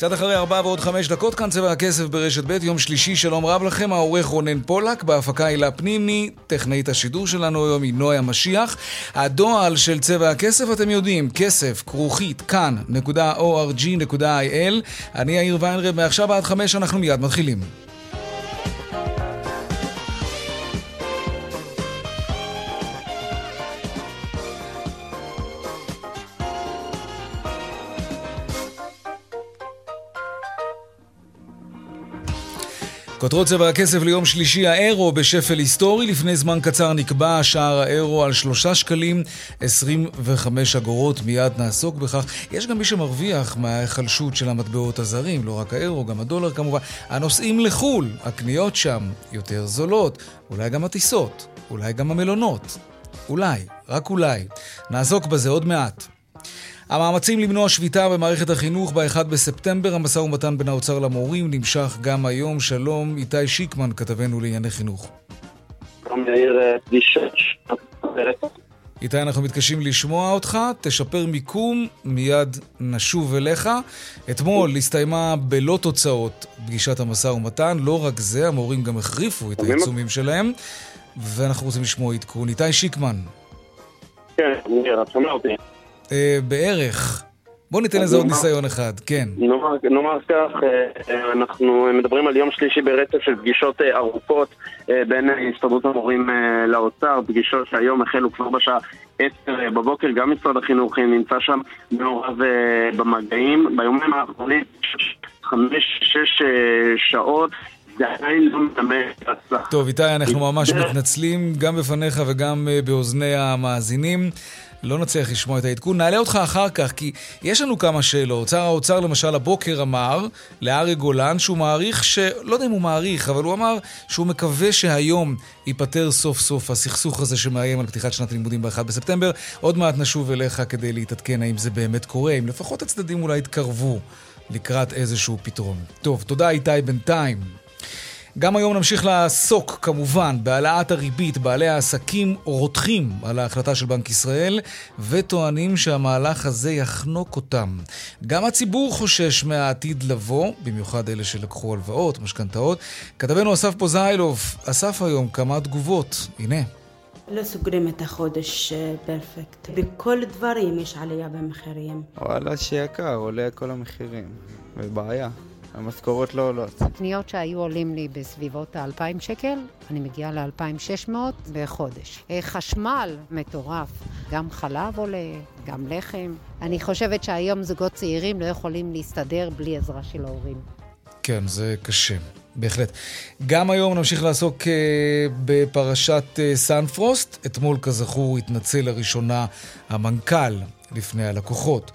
קצת אחרי ארבע ועוד חמש דקות, כאן צבע הכסף ברשת ב', יום שלישי, שלום רב לכם, העורך רונן פולק, בהפקה הילה פנימי, טכנאית השידור שלנו היום היא נויה משיח. הדועל של צבע הכסף, אתם יודעים, כסף, כרוכית, כאן.org.il. אני יאיר ויינרב, מעכשיו עד חמש אנחנו מיד מתחילים. כותרות צבע הכסף ליום שלישי, האירו בשפל היסטורי. לפני זמן קצר נקבע שער האירו על שלושה שקלים 25 אגורות. מיד נעסוק בכך. יש גם מי שמרוויח מההיחלשות של המטבעות הזרים, לא רק האירו, גם הדולר כמובן. הנוסעים לחו"ל, הקניות שם יותר זולות. אולי גם הטיסות, אולי גם המלונות. אולי, רק אולי. נעסוק בזה עוד מעט. המאמצים למנוע שביתה במערכת החינוך ב-1 בספטמבר, המשא ומתן בין האוצר למורים נמשך גם היום. שלום, איתי שיקמן, כתבנו לענייני חינוך. איתי, אנחנו מתקשים לשמוע אותך, תשפר מיקום, מיד נשוב אליך. אתמול הסתיימה בלא תוצאות פגישת המשא ומתן, לא רק זה, המורים גם החריפו את העיצומים שלהם, ואנחנו רוצים לשמוע עדכון. איתי שיקמן. כן, אני את שומע אותי. אה, בערך. בוא ניתן לזה עוד ניסיון אחד, כן. נאמר, נאמר כך, אה, אנחנו מדברים על יום שלישי ברצף של פגישות אה, ארוכות בין הסתדרות המורים לאוצר, פגישות שהיום החלו כבר בשעה 10 בבוקר, גם משרד החינוך נמצא שם מעורב במגעים. ביומים האחרונים, חמש-שש שעות, זה עדיין לא טוב, איתי, אנחנו ממש מתנצלים גם בפניך וגם באוזני המאזינים. לא נצליח לשמוע את העדכון. נעלה אותך אחר כך, כי יש לנו כמה שאלות. שר האוצר למשל הבוקר אמר לארי גולן שהוא מעריך ש... לא יודע אם הוא מעריך, אבל הוא אמר שהוא מקווה שהיום ייפתר סוף סוף הסכסוך הזה שמאיים על פתיחת שנת הלימודים ב-1 בספטמבר. עוד מעט נשוב אליך כדי להתעדכן האם זה באמת קורה, אם לפחות הצדדים אולי יתקרבו לקראת איזשהו פתרון. טוב, תודה איתי בינתיים. גם היום נמשיך לעסוק כמובן בהעלאת הריבית. בעלי העסקים רותחים על ההחלטה של בנק ישראל וטוענים שהמהלך הזה יחנוק אותם. גם הציבור חושש מהעתיד לבוא, במיוחד אלה שלקחו הלוואות, משכנתאות. כתבנו אסף פוזיילוב אסף היום כמה תגובות. הנה. לא סוגרים את החודש אה, פרפקט. בכל דברים יש עלייה במחירים. וואלה שיקר, עולה כל המחירים. ובעיה. המשכורות לא עולות. קניות שהיו עולים לי בסביבות ה-2,000 שקל, אני מגיעה ל-2,600 בחודש. אה, חשמל מטורף, גם חלב עולה, גם לחם. אני חושבת שהיום זוגות צעירים לא יכולים להסתדר בלי עזרה של ההורים. כן, זה קשה. בהחלט. גם היום נמשיך לעסוק uh, בפרשת uh, סנפרוסט. אתמול, כזכור, התנצל לראשונה המנכ"ל לפני הלקוחות.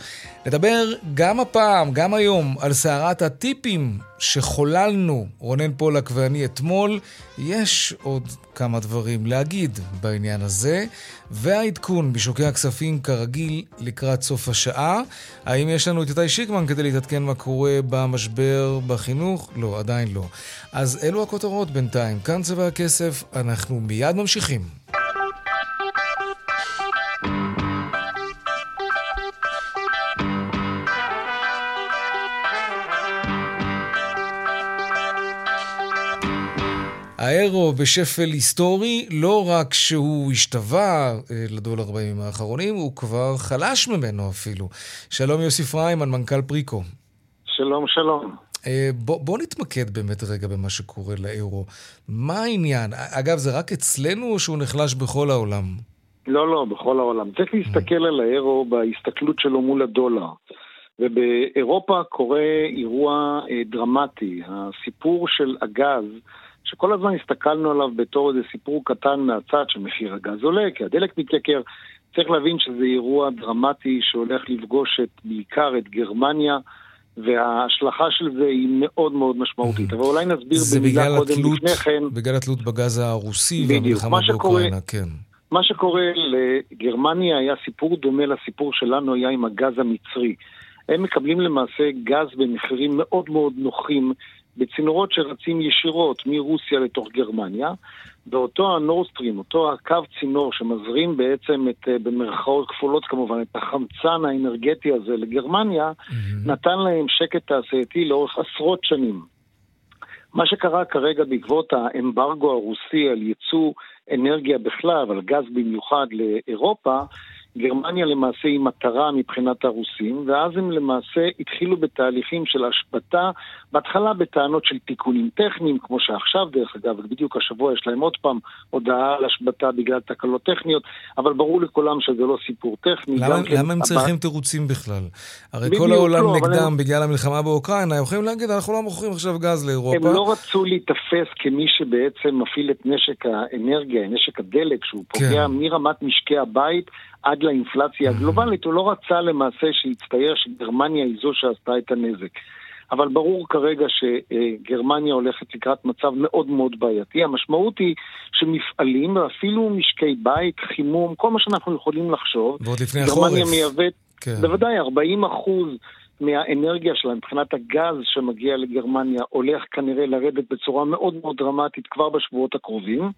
נדבר גם הפעם, גם היום, על סערת הטיפים שחוללנו, רונן פולק ואני אתמול. יש עוד כמה דברים להגיד בעניין הזה. והעדכון בשוקי הכספים כרגיל לקראת סוף השעה. האם יש לנו את איתי שיקמן כדי להתעדכן מה קורה במשבר בחינוך? לא, עדיין לא. אז אלו הכותרות בינתיים. כאן צבע הכסף, אנחנו מיד ממשיכים. האירו בשפל היסטורי, לא רק שהוא השתווה אה, לדולר בימים האחרונים, הוא כבר חלש ממנו אפילו. שלום יוסי פריימן, מנכ"ל פריקו. שלום, שלום. אה, בוא, בוא נתמקד באמת רגע במה שקורה לאירו. מה העניין? אגב, זה רק אצלנו או שהוא נחלש בכל העולם? לא, לא, בכל העולם. צריך להסתכל על האירו בהסתכלות שלו מול הדולר. ובאירופה קורה אירוע אה, דרמטי. הסיפור של הגז שכל הזמן הסתכלנו עליו בתור איזה סיפור קטן מהצד שמחיר הגז עולה, כי הדלק מתייקר. צריך להבין שזה אירוע דרמטי שהולך לפגוש את, בעיקר את גרמניה, וההשלכה של זה היא מאוד מאוד משמעותית. אבל אולי נסביר במילה קודם התלות, לפני כן. בגלל התלות בגז הרוסי. והמלחמה באוקראינה, כן. מה שקורה לגרמניה היה סיפור דומה לסיפור שלנו היה עם הגז המצרי. הם מקבלים למעשה גז במחירים מאוד מאוד נוחים בצינורות שרצים ישירות מרוסיה לתוך גרמניה, ואותו הנורסטרים, אותו הקו צינור שמזרים בעצם את, אה, במרכאות כפולות כמובן, את החמצן האנרגטי הזה לגרמניה, נתן להם שקט תעשייתי לאורך עשרות שנים. מה שקרה כרגע בעקבות האמברגו הרוסי על ייצוא אנרגיה בכלל, אבל גז במיוחד לאירופה, גרמניה למעשה היא מטרה מבחינת הרוסים, ואז הם למעשה התחילו בתהליכים של השבתה, בהתחלה בטענות של תיקונים טכניים, כמו שעכשיו דרך אגב, ובדיוק השבוע יש להם עוד פעם הודעה על השבתה בגלל תקלות טכניות, אבל ברור לכולם שזה לא סיפור טכני. למה, גם כן למה הם צריכים תירוצים בכלל? הרי בדיוק, כל העולם לא, אבל נגדם הם- בגלל המלחמה באוקראינה, הם יכולים להגיד, אנחנו לא מוכרים עכשיו גז לאירופה. הם לא רצו להיתפס כמי שבעצם מפעיל את נשק האנרגיה, נשק הדלק, שהוא כן. פוגע מרמת משקי הבית עד לאינפלציה הגלובלית, הוא לא רצה למעשה שיצטייר שגרמניה היא זו שעשתה את הנזק. אבל ברור כרגע שגרמניה הולכת לקראת מצב מאוד מאוד בעייתי. המשמעות היא שמפעלים, ואפילו משקי בית, חימום, כל מה שאנחנו יכולים לחשוב, ועוד לפני החורף. גרמניה מייבאת כן. בוודאי, 40 אחוז מהאנרגיה שלה, מבחינת הגז שמגיע לגרמניה, הולך כנראה לרדת בצורה מאוד מאוד דרמטית כבר בשבועות הקרובים.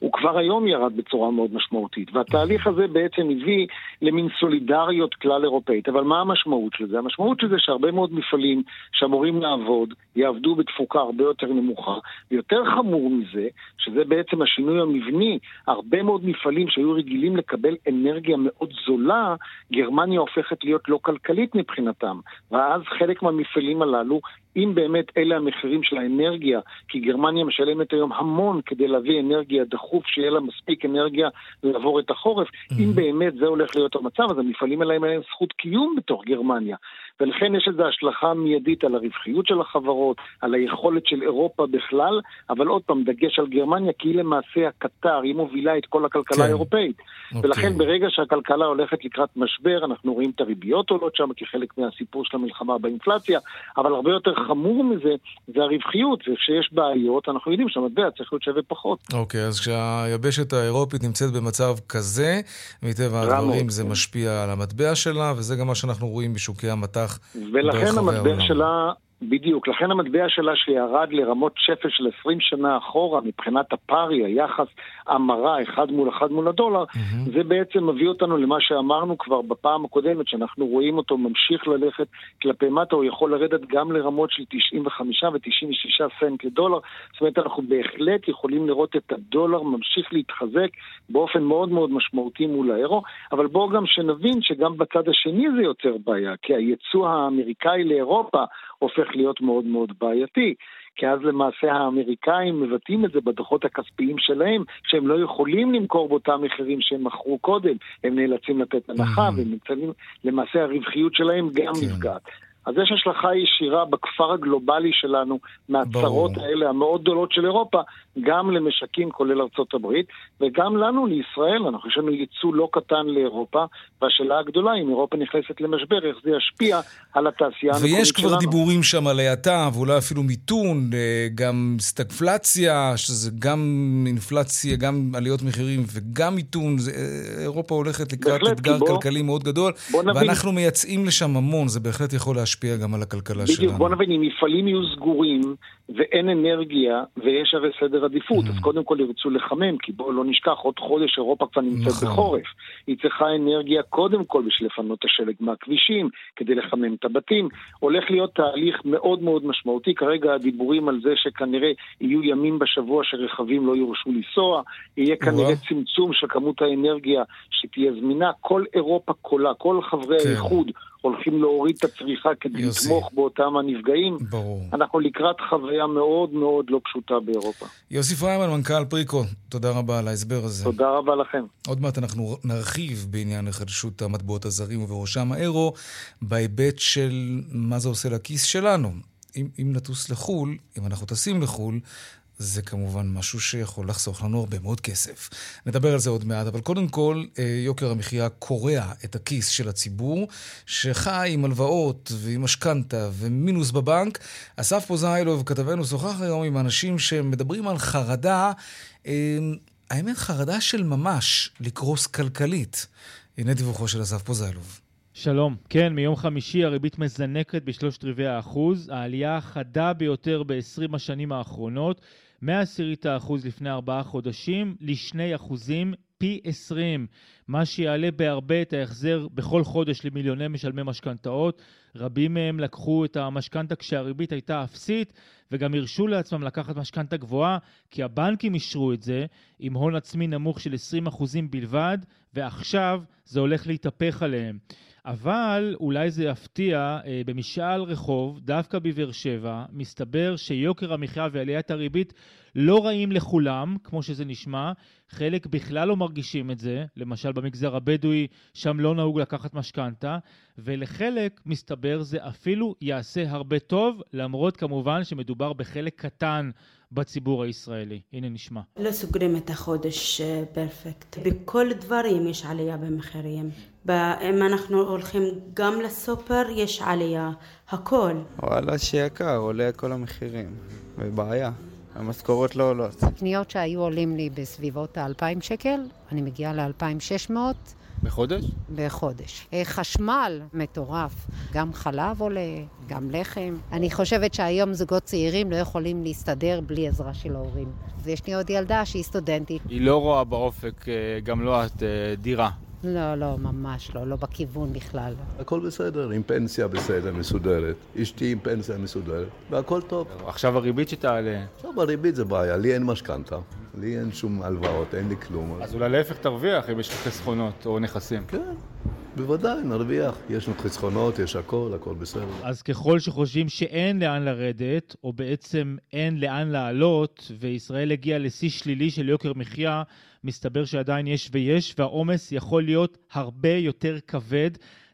הוא כבר היום ירד בצורה מאוד משמעותית, והתהליך הזה בעצם הביא למין סולידריות כלל אירופאית. אבל מה המשמעות של זה? המשמעות של זה שהרבה מאוד מפעלים שאמורים לעבוד, יעבדו בתפוקה הרבה יותר נמוכה, ויותר חמור מזה, שזה בעצם השינוי המבני, הרבה מאוד מפעלים שהיו רגילים לקבל אנרגיה מאוד זולה, גרמניה הופכת להיות לא כלכלית מבחינתם. ואז חלק מהמפעלים הללו אם באמת אלה המחירים של האנרגיה, כי גרמניה משלמת היום המון כדי להביא אנרגיה דחוף, שיהיה לה מספיק אנרגיה לעבור את החורף, אם באמת זה הולך להיות המצב, אז המפעלים האלה להם זכות קיום בתוך גרמניה. ולכן יש לזה השלכה מיידית על הרווחיות של החברות, על היכולת של אירופה בכלל, אבל עוד פעם, דגש על גרמניה, כי היא למעשה הקטר, היא מובילה את כל הכלכלה כן. האירופאית. אוקיי. ולכן ברגע שהכלכלה הולכת לקראת משבר, אנחנו רואים את הריביות עולות שם כחלק מהסיפור של המלחמה באינפלציה, אבל הרבה יותר חמור מזה, זה הרווחיות, וכשיש בעיות, אנחנו יודעים שהמטבע צריך להיות שווה פחות. אוקיי, אז כשהיבשת האירופית נמצאת במצב כזה, מטבע הדברים זה. משפיע על המטבע שלה, וזה גם מה שאנחנו רואים בשוקי המטח ולכן המטבע. שלה, בדיוק, לכן המטבע שלה שירד לרמות שפל של 20 שנה אחורה מבחינת הפארי, היחס המרה אחד מול אחד מול הדולר, מהמם. זה בעצם מביא אותנו למה שאמרנו כבר בפעם הקודמת, שאנחנו רואים אותו ממשיך ללכת כלפי מטה, הוא יכול לרדת גם לרמות של 95 ו-96 סנט לדולר, זאת אומרת אנחנו בהחלט יכולים לראות את הדולר ממשיך להתחזק באופן מאוד מאוד משמעותי מול האירו, אבל בואו גם שנבין שגם בצד השני זה יוצר בעיה, כי היצוא האמריקאי לאירופה הופך להיות מאוד מאוד בעייתי. כי אז למעשה האמריקאים מבטאים את זה בדוחות הכספיים שלהם, שהם לא יכולים למכור באותם מחירים שהם מכרו קודם, הם נאלצים לתת הנחה. והם נמצאים, למעשה הרווחיות שלהם גם כן. נפגעת. אז יש השלכה ישירה בכפר הגלובלי שלנו מהצרות ברור. האלה המאוד גדולות של אירופה, גם למשקים כולל ארצות הברית, וגם לנו, לישראל, אנחנו יש לנו ייצוא לא קטן לאירופה, והשאלה הגדולה, אם אירופה נכנסת למשבר, איך זה ישפיע על התעשייה המקומית שלנו. ויש כבר דיבורים שם על האטה, ואולי אפילו מיתון, אה, גם סטגפלציה, שזה גם אינפלציה, גם עליות מחירים וגם מיתון. זה, אה, אירופה הולכת לקראת אתגר בוא- כלכלי מאוד גדול. ואנחנו מייצאים לשם המון, זה בהחלט יכול להשפיע גם על הכלכלה שלנו. בדיוק, בוא נבין, אם מפעלים יהיו סגורים ואין אנרגיה ויש הרי סדר עדיפות, אז קודם כל ירצו לחמם, כי בואו לא נשכח, עוד חודש אירופה כבר נמצאת נכון. בחורף. היא צריכה אנרגיה קודם כל בשביל לפנות את השלג מהכבישים, כדי לחמם את הבתים. הולך להיות תהליך מאוד מאוד משמעותי, כרגע הדיבורים על זה שכנראה יהיו ימים בשבוע שרכבים לא יורשו לנסוע, יהיה כנראה. צמצום של כמות האנרגיה שתהיה זמינה, כל אירופה כולה, כל חברי כן. האיחוד הולכים להוריד את הצריכה כדי יוסי. לתמוך באותם הנפגעים. ברור. אנחנו לקראת חוויה מאוד מאוד לא פשוטה באירופה. יוסי פריימן, מנכ"ל פריקו, תודה רבה על ההסבר הזה. תודה רבה לכם. עוד מעט אנחנו נרחיב בעניין החדשות המטבעות הזרים ובראשם האירו, בהיבט של מה זה עושה לכיס שלנו. אם, אם נטוס לחו"ל, אם אנחנו טסים לחו"ל, זה כמובן משהו שיכול לחסוך לנו הרבה מאוד כסף. נדבר על זה עוד מעט, אבל קודם כל, אה, יוקר המחיה קורע את הכיס של הציבור, שחי עם הלוואות ועם משכנתה ומינוס בבנק. אסף פוזיילוב, כתבנו, שוחח היום עם אנשים שמדברים על חרדה, אה, האמת, חרדה של ממש לקרוס כלכלית. הנה דיווחו של אסף פוזיילוב. שלום. כן, מיום חמישי הריבית מזנקת בשלושת רבעי האחוז, העלייה החדה ביותר ב-20 השנים האחרונות, מעשירית האחוז לפני ארבעה חודשים לשני אחוזים, פי 20, מה שיעלה בהרבה את ההחזר בכל חודש למיליוני משלמי משכנתאות. רבים מהם לקחו את המשכנתה כשהריבית הייתה אפסית, וגם הרשו לעצמם לקחת משכנתה גבוהה, כי הבנקים אישרו את זה עם הון עצמי נמוך של 20% בלבד, ועכשיו זה הולך להתהפך עליהם. אבל אולי זה יפתיע, אה, במשאל רחוב, דווקא בבאר שבע, מסתבר שיוקר המחיה ועליית הריבית לא רעים לכולם, כמו שזה נשמע. חלק בכלל לא מרגישים את זה, למשל במגזר הבדואי, שם לא נהוג לקחת משכנתה, ולחלק, מסתבר, זה אפילו יעשה הרבה טוב, למרות כמובן שמדובר בחלק קטן בציבור הישראלי. הנה נשמע. לא סוגרים את החודש אה, פרפקט. בכל דברים יש עלייה במחירים. אם אנחנו הולכים גם לסופר, יש עלייה. הכל. וואלה, שיקר, עולה כל המחירים. ובעיה. המשכורות לא עולות. קניות שהיו עולים לי בסביבות ה-2,000 שקל, אני מגיעה ל-2,600. בחודש? בחודש. אה, חשמל מטורף, גם חלב עולה, גם לחם. אני חושבת שהיום זוגות צעירים לא יכולים להסתדר בלי עזרה של ההורים. ויש לי עוד ילדה שהיא סטודנטית. היא לא רואה באופק, אה, גם לא את, אה, דירה. לא, לא, ממש לא, לא בכיוון בכלל. הכל בסדר, עם פנסיה בסדר, מסודרת. אשתי עם פנסיה מסודרת, והכל טוב. עכשיו הריבית שתעלה. עכשיו הריבית זה בעיה, לי אין משכנתה, לי אין שום הלוואות, אין לי כלום. אז אולי להפך תרוויח אם יש לך חסכונות או נכסים. כן. בוודאי, נרוויח. יש לנו חסכונות, יש הכל, הכל בסדר. אז ככל שחושבים שאין לאן לרדת, או בעצם אין לאן לעלות, וישראל הגיעה לשיא שלילי של יוקר מחיה, מסתבר שעדיין יש ויש, והעומס יכול להיות הרבה יותר כבד.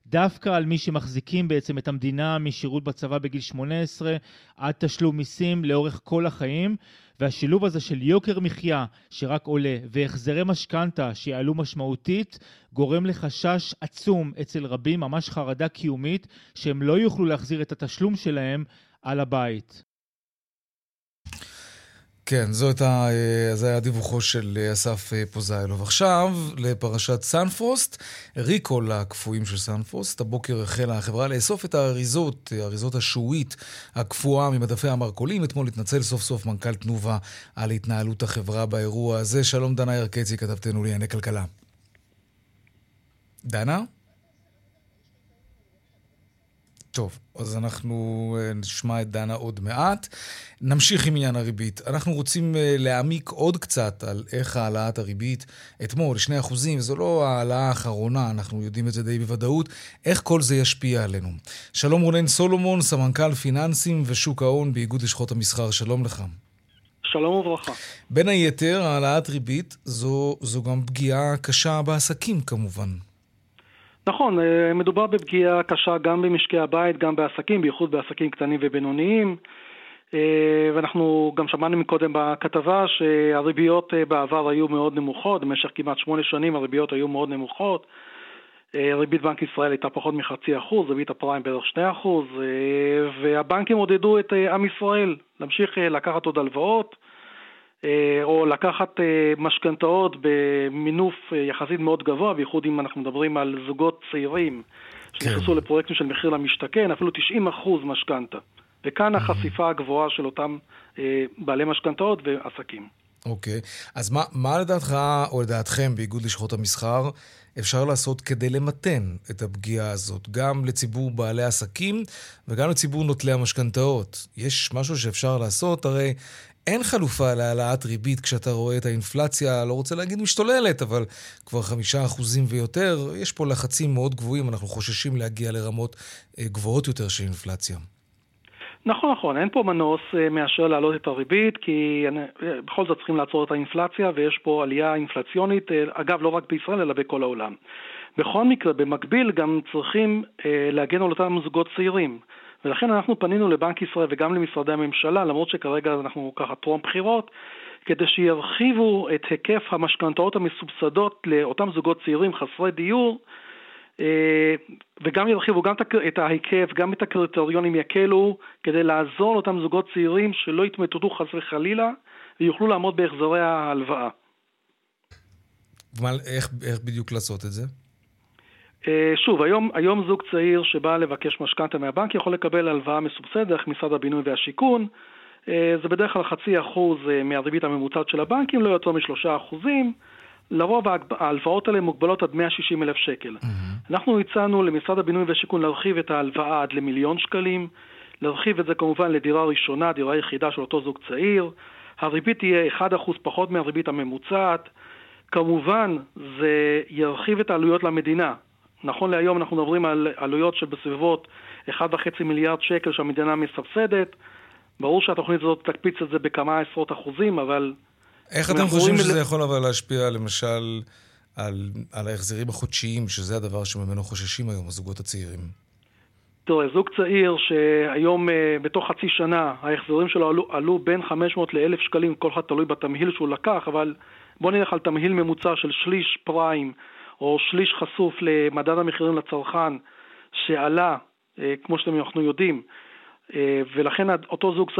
דווקא על מי שמחזיקים בעצם את המדינה משירות בצבא בגיל 18 עד תשלום מיסים לאורך כל החיים. והשילוב הזה של יוקר מחיה שרק עולה והחזרי משכנתה שיעלו משמעותית גורם לחשש עצום אצל רבים, ממש חרדה קיומית, שהם לא יוכלו להחזיר את התשלום שלהם על הבית. כן, זו הייתה, אה, זה היה דיווחו של אה, אסף אה, פוזיילוב. עכשיו, לפרשת סנפרוסט, recall הקפואים של סנפרוסט. הבוקר החלה החברה לאסוף את האריזות, האריזות השעועית הקפואה ממדפי המרכולים. אתמול התנצל סוף סוף מנכ"ל תנובה על התנהלות החברה באירוע הזה. שלום דנה ירקצי, כתבתנו לענייני כלכלה. דנה? טוב, אז אנחנו אה, נשמע את דנה עוד מעט. נמשיך עם עניין הריבית. אנחנו רוצים אה, להעמיק עוד קצת על איך העלאת הריבית אתמול, 2%, זו לא העלאה האחרונה, אנחנו יודעים את זה די בוודאות, איך כל זה ישפיע עלינו. שלום רונן סולומון, סמנכ"ל פיננסים ושוק ההון באיגוד לשכות המסחר, שלום לך. שלום וברכה. בין היתר, העלאת ריבית זו, זו גם פגיעה קשה בעסקים כמובן. נכון, אה, מדובר בפגיעה קשה גם במשקי הבית, גם בעסקים, בייחוד בעסקים קטנים ובינוניים. אה, ואנחנו גם שמענו מקודם בכתבה שהריביות אה, בעבר היו מאוד נמוכות, במשך כמעט שמונה שנים הריביות היו מאוד נמוכות. ריבית בנק ישראל הייתה פחות מחצי אחוז, ריבית הפריים בערך שני אחוז, והבנקים עודדו את עם ישראל להמשיך לקחת עוד הלוואות. אה, או לקחת אה, משכנתאות במינוף אה, יחסית מאוד גבוה, בייחוד אם אנחנו מדברים על זוגות צעירים שנכנסו כן. לפרויקטים של מחיר למשתכן, אפילו 90% משכנתה. וכאן החשיפה הגבוהה של אותם בעלי משכנתאות ועסקים. אוקיי, okay. אז מה, מה לדעתך, או לדעתכם, באיגוד לשכות המסחר, אפשר לעשות כדי למתן את הפגיעה הזאת, גם לציבור בעלי עסקים וגם לציבור נוטלי המשכנתאות? יש משהו שאפשר לעשות? הרי אין חלופה להעלאת ריבית כשאתה רואה את האינפלציה, לא רוצה להגיד משתוללת, אבל כבר חמישה אחוזים ויותר. יש פה לחצים מאוד גבוהים, אנחנו חוששים להגיע לרמות אה, גבוהות יותר של אינפלציה. נכון, נכון, אין פה מנוס אה, מאשר להעלות את הריבית, כי אה, בכל זאת צריכים לעצור את האינפלציה, ויש פה עלייה אינפלציונית, אגב, לא רק בישראל, אלא בכל העולם. בכל מקרה, במקביל גם צריכים להגן על אותם זוגות צעירים. ולכן אנחנו פנינו לבנק ישראל וגם למשרדי הממשלה, למרות שכרגע אנחנו ככה טרום בחירות, כדי שירחיבו את היקף המשכנתאות המסובסדות לאותם זוגות צעירים חסרי דיור, אה, וגם ירחיבו גם את ההיקף, גם את הקריטריונים יקלו, כדי לעזור לאותם זוגות צעירים שלא יתמוטטו חס וחלילה, ויוכלו לעמוד בהחזרי ההלוואה. איך, איך בדיוק לעשות את זה? אה, שוב, היום, היום זוג צעיר שבא לבקש משכנתה מהבנק יכול לקבל הלוואה מסובסדת דרך משרד הבינוי והשיכון. אה, זה בדרך כלל חצי אחוז אה, מהריבית הממוצעת של הבנקים, לא יותר משלושה אחוזים. לרוב ההלוואות האלה מוגבלות עד 160 אלף שקל. Mm-hmm. אנחנו הצענו למשרד הבינוי והשיכון להרחיב את ההלוואה עד למיליון שקלים, להרחיב את זה כמובן לדירה ראשונה, דירה יחידה של אותו זוג צעיר. הריבית תהיה 1% פחות מהריבית הממוצעת. כמובן, זה ירחיב את העלויות למדינה. נכון להיום אנחנו מדברים על עלויות של בסביבות 1.5 מיליארד שקל שהמדינה מסבסדת. ברור שהתוכנית הזאת תקפיץ את זה בכמה עשרות אחוזים, אבל... איך אתם חושבים שזה ל... יכול אבל להשפיע למשל על, על ההחזרים החודשיים, שזה הדבר שממנו חוששים היום הזוגות הצעירים? תראה, זוג צעיר שהיום אה, בתוך חצי שנה ההחזרים שלו עלו, עלו בין 500 ל-1,000 שקלים, כל אחד תלוי בתמהיל שהוא לקח, אבל בוא נלך על תמהיל ממוצע של שליש פריים או שליש חשוף למדד המחירים לצרכן שעלה, אה, כמו שאנחנו יודעים, אה, ולכן אותו זוג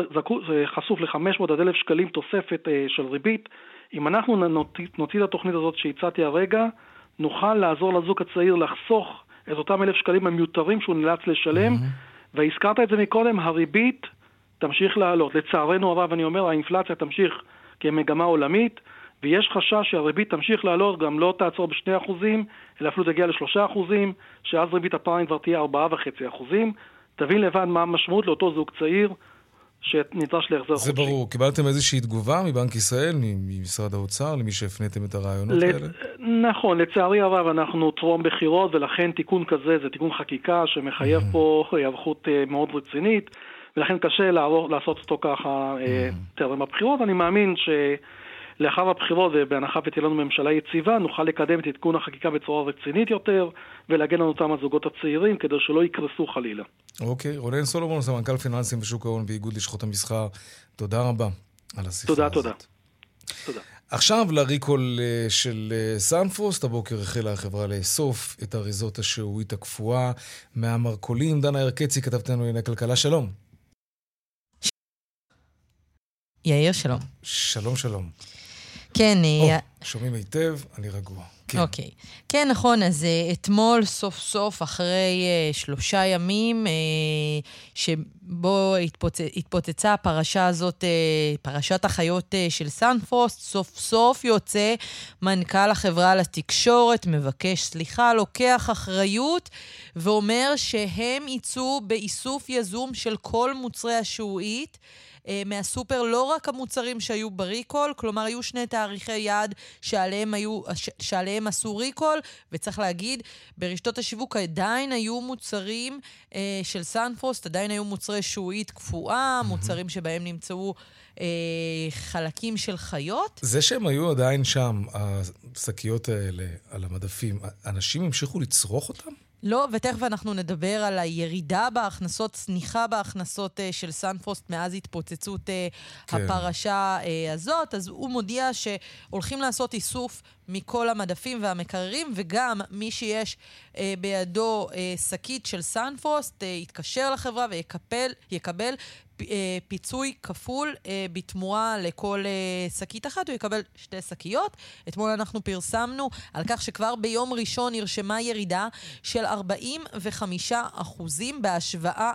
חשוף ל-500 עד 1,000 שקלים תוספת אה, של ריבית. אם אנחנו נוציא את התוכנית הזאת שהצעתי הרגע, נוכל לעזור לזוג הצעיר לחסוך את אותם 1,000 שקלים המיותרים שהוא נאלץ לשלם, mm-hmm. והזכרת את זה מקודם, הריבית תמשיך לעלות. לצערנו הרב, אני אומר, האינפלציה תמשיך כמגמה עולמית. ויש חשש שהריבית תמשיך לעלות, גם לא תעצור ב-2%, אלא אפילו תגיע ל-3%, שאז ריבית הפריים כבר תהיה 4.5%. תבין לבד מה המשמעות לאותו זוג צעיר שנדרש להחזר חודשי. זה ברור. קיבלתם איזושהי תגובה מבנק ישראל, ממשרד האוצר, למי שהפניתם את הרעיונות לת... האלה? נכון, לצערי הרב אנחנו טרום בחירות, ולכן תיקון כזה זה תיקון חקיקה שמחייב mm-hmm. פה היערכות אה, מאוד רצינית, ולכן קשה לעבור, לעשות אותו ככה mm-hmm. טרם הבחירות. אני מאמין ש... לאחר הבחירות, ובהנחה ותהיה לנו ממשלה יציבה, נוכל לקדם את עדכון החקיקה בצורה רצינית יותר, ולהגן על אותם הזוגות הצעירים, כדי שלא יקרסו חלילה. אוקיי, רונן סולומון, סמנכ"ל פיננסים ושוק ההון באיגוד לשכות המסחר, תודה רבה על השיחה תודה, הזאת. תודה, תודה. עכשיו ל recall אה, של אה, סנפרוסט, הבוקר החלה החברה לאסוף את אריזות השעועית הקפואה מהמרכולים. דנה ירקצי, כתבתנו לענייני כלכלה, שלום. יאיר, שלום. שלום, שלום. כן. או, אה, שומעים היטב, אני רגוע. כן. אוקיי. כן, נכון, אז uh, אתמול, סוף סוף, אחרי uh, שלושה ימים, שבו התפוצ... התפוצצה הפרשה הזאת, פרשת החיות של סנפרוסט, סוף סוף יוצא מנכ"ל החברה לתקשורת, מבקש סליחה, לוקח אחריות, ואומר שהם יצאו באיסוף יזום של כל מוצרי השעועית. אה, מהסופר, לא רק המוצרים שהיו ב recall, כלומר, היו שני תאריכי יעד שעליהם, היו, שעליהם עשו recall, וצריך להגיד, ברשתות השיווק עדיין היו מוצרים אה, של סנפרוסט, עדיין היו מוצרי שעועית קפואה. מוצרים שבהם נמצאו... אה, חלקים של חיות. זה שהם היו עדיין שם, השקיות האלה על המדפים, אנשים המשיכו לצרוך אותם? לא, ותכף אנחנו נדבר על הירידה בהכנסות, צניחה בהכנסות uh, של סנפרוסט מאז התפוצצות uh, כן. הפרשה uh, הזאת. אז הוא מודיע שהולכים לעשות איסוף מכל המדפים והמקררים, וגם מי שיש uh, בידו שקית של סנפרוסט uh, יתקשר לחברה ויקבל אה, פיצוי כפול אה, בתמורה לכל אה, שקית אחת, הוא יקבל שתי שקיות. אתמול אנחנו פרסמנו על כך שכבר ביום ראשון נרשמה ירידה של 45 אחוזים בהשוואה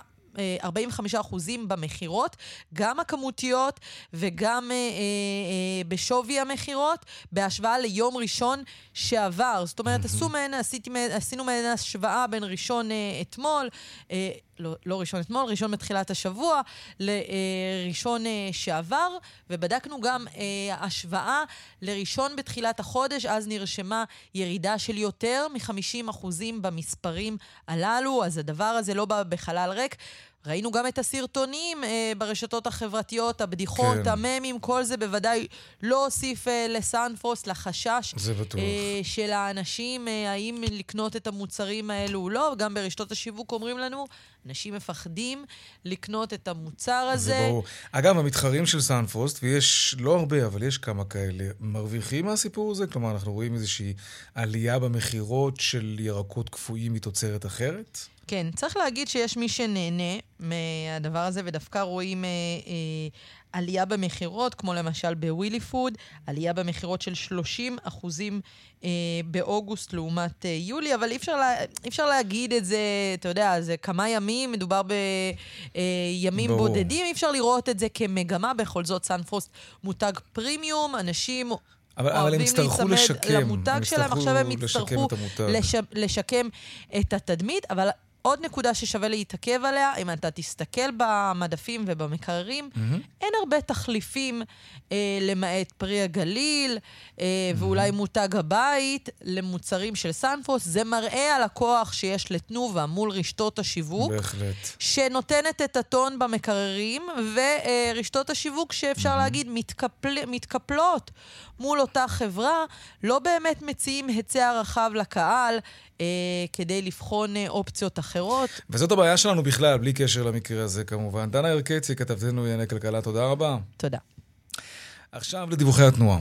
45 אחוזים במכירות, גם הכמותיות וגם אה, אה, אה, בשווי המכירות, בהשוואה ליום ראשון שעבר. זאת אומרת, עשו מהן, עשיתי, עשינו מהן השוואה בין ראשון אה, אתמול, אה, לא, לא ראשון אתמול, ראשון מתחילת השבוע, לראשון אה, שעבר, ובדקנו גם אה, השוואה לראשון בתחילת החודש, אז נרשמה ירידה של יותר מ-50% במספרים הללו, אז הדבר הזה לא בא בחלל ריק. ראינו גם את הסרטונים אה, ברשתות החברתיות, הבדיחות, כן. הממים, כל זה בוודאי לא הוסיף אה, לסנפרוסט, לחשש אה, של האנשים, אה, האם לקנות את המוצרים האלו או לא. גם ברשתות השיווק אומרים לנו, אנשים מפחדים לקנות את המוצר הזה. זה ברור. אגב, המתחרים של סנפרוסט, ויש לא הרבה, אבל יש כמה כאלה, מרוויחים מהסיפור הזה? כלומר, אנחנו רואים איזושהי עלייה במכירות של ירקות קפואים מתוצרת אחרת? כן, צריך להגיד שיש מי שנהנה מהדבר הזה, ודווקא רואים אה, אה, עלייה במכירות, כמו למשל בווילי פוד, עלייה במכירות של 30 אחוזים אה, באוגוסט לעומת אה, יולי, אבל אי אפשר, לה, אי אפשר להגיד את זה, אתה יודע, זה כמה ימים, מדובר בימים אה, בודדים, אי אפשר לראות את זה כמגמה, בכל זאת סנפרוסט מותג פרימיום, אנשים אבל, אבל הם יצטרכו לשקם. למותג שלהם, עכשיו הם יצטרכו לש, לשקם את התדמית, אבל עוד נקודה ששווה להתעכב עליה, אם אתה תסתכל במדפים ובמקררים, mm-hmm. אין הרבה תחליפים אה, למעט פרי הגליל אה, mm-hmm. ואולי מותג הבית למוצרים של סנפוס. זה מראה על הכוח שיש לתנובה מול רשתות השיווק. בהחלט. שנותנת את הטון במקררים, ורשתות השיווק שאפשר mm-hmm. להגיד מתקפל, מתקפלות מול אותה חברה, לא באמת מציעים היצע רחב לקהל. אה, כדי לבחון אה, אופציות אחרות. וזאת הבעיה שלנו בכלל, בלי קשר למקרה הזה כמובן. דנה ירקצי, כתבתנו לענייני כלכלה, תודה רבה. תודה. עכשיו לדיווחי התנועה.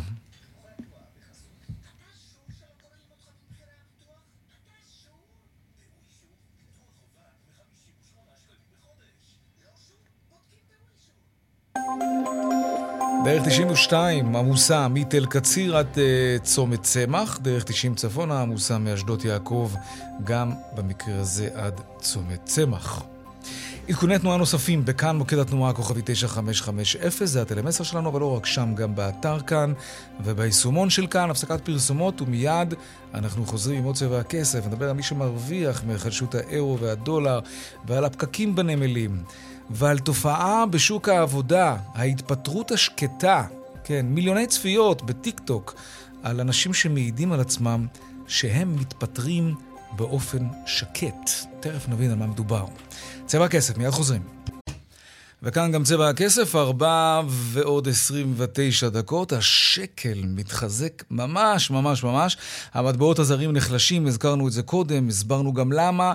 דרך 92 עמוסה מתל קציר עד uh, צומת צמח, דרך 90 צפונה עמוסה מאשדות יעקב, גם במקרה הזה עד צומת צמח. עדכוני תנועה נוספים בכאן מוקד התנועה הכוכבי 9550, זה הטלמסר שלנו, אבל לא רק שם, גם באתר כאן וביישומון של כאן, הפסקת פרסומות, ומיד אנחנו חוזרים עם עוד צבע הכסף, נדבר על מי שמרוויח מהיחלשות האירו והדולר ועל הפקקים בנמלים. ועל תופעה בשוק העבודה, ההתפטרות השקטה, כן, מיליוני צפיות בטיק טוק על אנשים שמעידים על עצמם שהם מתפטרים באופן שקט. תכף נבין על מה מדובר. צבע הכסף, מיד חוזרים. וכאן גם צבע הכסף, 4 ועוד 29 דקות. השקל מתחזק ממש ממש ממש. המטבעות הזרים נחלשים, הזכרנו את זה קודם, הסברנו גם למה.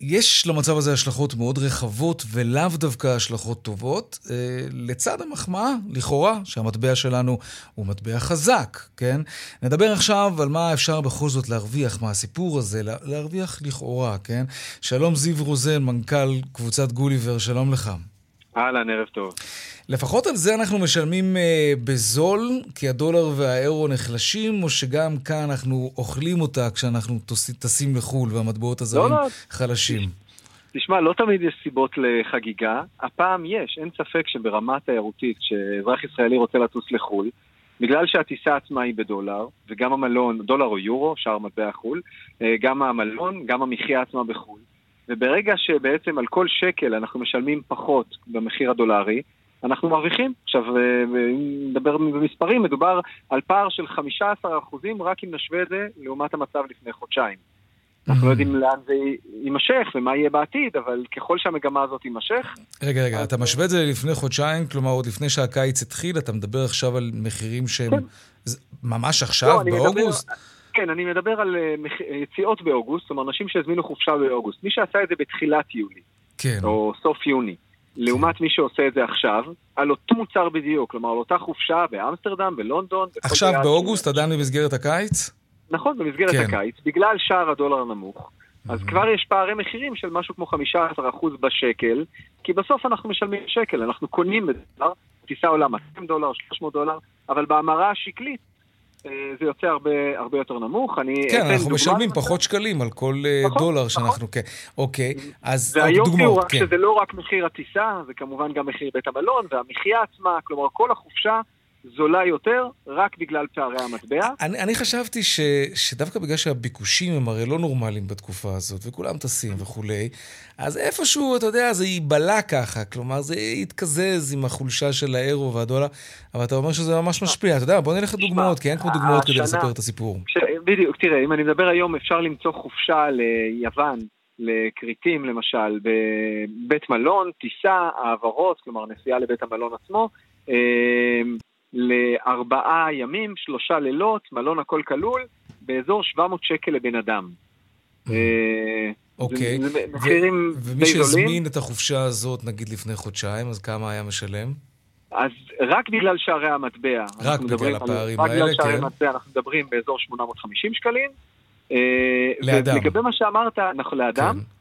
יש למצב הזה השלכות מאוד רחבות ולאו דווקא השלכות טובות. אה, לצד המחמאה, לכאורה, שהמטבע שלנו הוא מטבע חזק, כן? נדבר עכשיו על מה אפשר בכל זאת להרוויח מהסיפור הזה, להרוויח לכאורה, כן? שלום זיו רוזן, מנכ"ל קבוצת גוליבר, שלום לך. אהלן, ערב טוב. לפחות על זה אנחנו משלמים אה, בזול, כי הדולר והאירו נחלשים, או שגם כאן אנחנו אוכלים אותה כשאנחנו טסים לחו"ל והמטבעות הזרים לא, לא. חלשים? תשמע, לא תמיד יש סיבות לחגיגה. הפעם יש, אין ספק שברמה תיירותית, כשאזרח ישראלי רוצה לטוס לחו"ל, בגלל שהטיסה עצמה היא בדולר, וגם המלון, דולר או יורו, שער מטבע חו"ל, אה, גם המלון, גם המחיה עצמה בחו"ל. וברגע שבעצם על כל שקל אנחנו משלמים פחות במחיר הדולרי, אנחנו מרוויחים. עכשיו, אה, אם נדבר במספרים, מדובר על פער של 15% רק אם נשווה את זה לעומת המצב לפני חודשיים. אנחנו לא יודעים לאן זה יימשך ומה יהיה בעתיד, אבל ככל שהמגמה הזאת תימשך... רגע, רגע, אתה משווה את זה ללפני חודשיים, כלומר עוד לפני שהקיץ התחיל, אתה מדבר עכשיו על מחירים שהם כן. ממש עכשיו, לא, באוגוסט? כן, אני מדבר על אה, יציאות באוגוסט, אומרת, אנשים שהזמינו חופשה באוגוסט. מי שעשה את זה בתחילת יולי, כן. או סוף יוני, כן. לעומת מי שעושה את זה עכשיו, על אותו מוצר בדיוק, כלומר, על אותה חופשה באמסטרדם, בלונדון. עכשיו באוגוסט, עדיין במסגרת הקיץ? נכון, במסגרת כן. הקיץ, בגלל שער הדולר הנמוך. אז mm-hmm. כבר יש פערי מחירים של משהו כמו 15% בשקל, כי בסוף אנחנו משלמים שקל, אנחנו קונים בדולר, טיסה עולה 200 דולר, 300 דולר, אבל בהמרה השקלית אה, זה יוצא הרבה, הרבה יותר נמוך. אני כן, אנחנו משלמים פחות שקלים על כל אה, נכון, דולר נכון. שאנחנו... כן, אוקיי, אז עוד דוגמאות, והיופי הוא רק כן. שזה לא רק מחיר הטיסה, זה כמובן גם מחיר בית המלון והמחיה עצמה, כלומר כל החופשה זולה יותר רק בגלל פערי המטבע. אני, אני חשבתי ש, שדווקא בגלל שהביקושים הם הרי לא נורמליים בתקופה הזאת, וכולם טסים וכולי, אז איפשהו, אתה יודע, זה ייבלע ככה, כלומר זה יתקזז עם החולשה של האירו והדולר, אבל אתה אומר שזה ממש משפיע. אתה יודע, בוא נלך לדוגמאות, כי אין כמו דוגמאות כדי לספר את הסיפור. בדיוק, תראה, אם אני מדבר היום, אפשר למצוא חופשה ליוון לכריתים למשל בבית מלון, טיסה, העברות, כלומר נסיעה לבית המלון עצמו, אה, לארבעה ימים, שלושה לילות, מלון הכל כלול, באזור 700 שקל לבן אדם. אה, אוקיי, מחירים די זולים. ומי שהזמין את החופשה הזאת, נגיד לפני חודשיים, אז כמה היה משלם? אז רק בגלל שערי המטבע. רק בגלל הפערים האלה, כן. רק בגלל שערי המטבע אנחנו מדברים באזור 850 שקלים. אה, לאדם. ולגבי מה שאמרת, אנחנו לאדם. כן.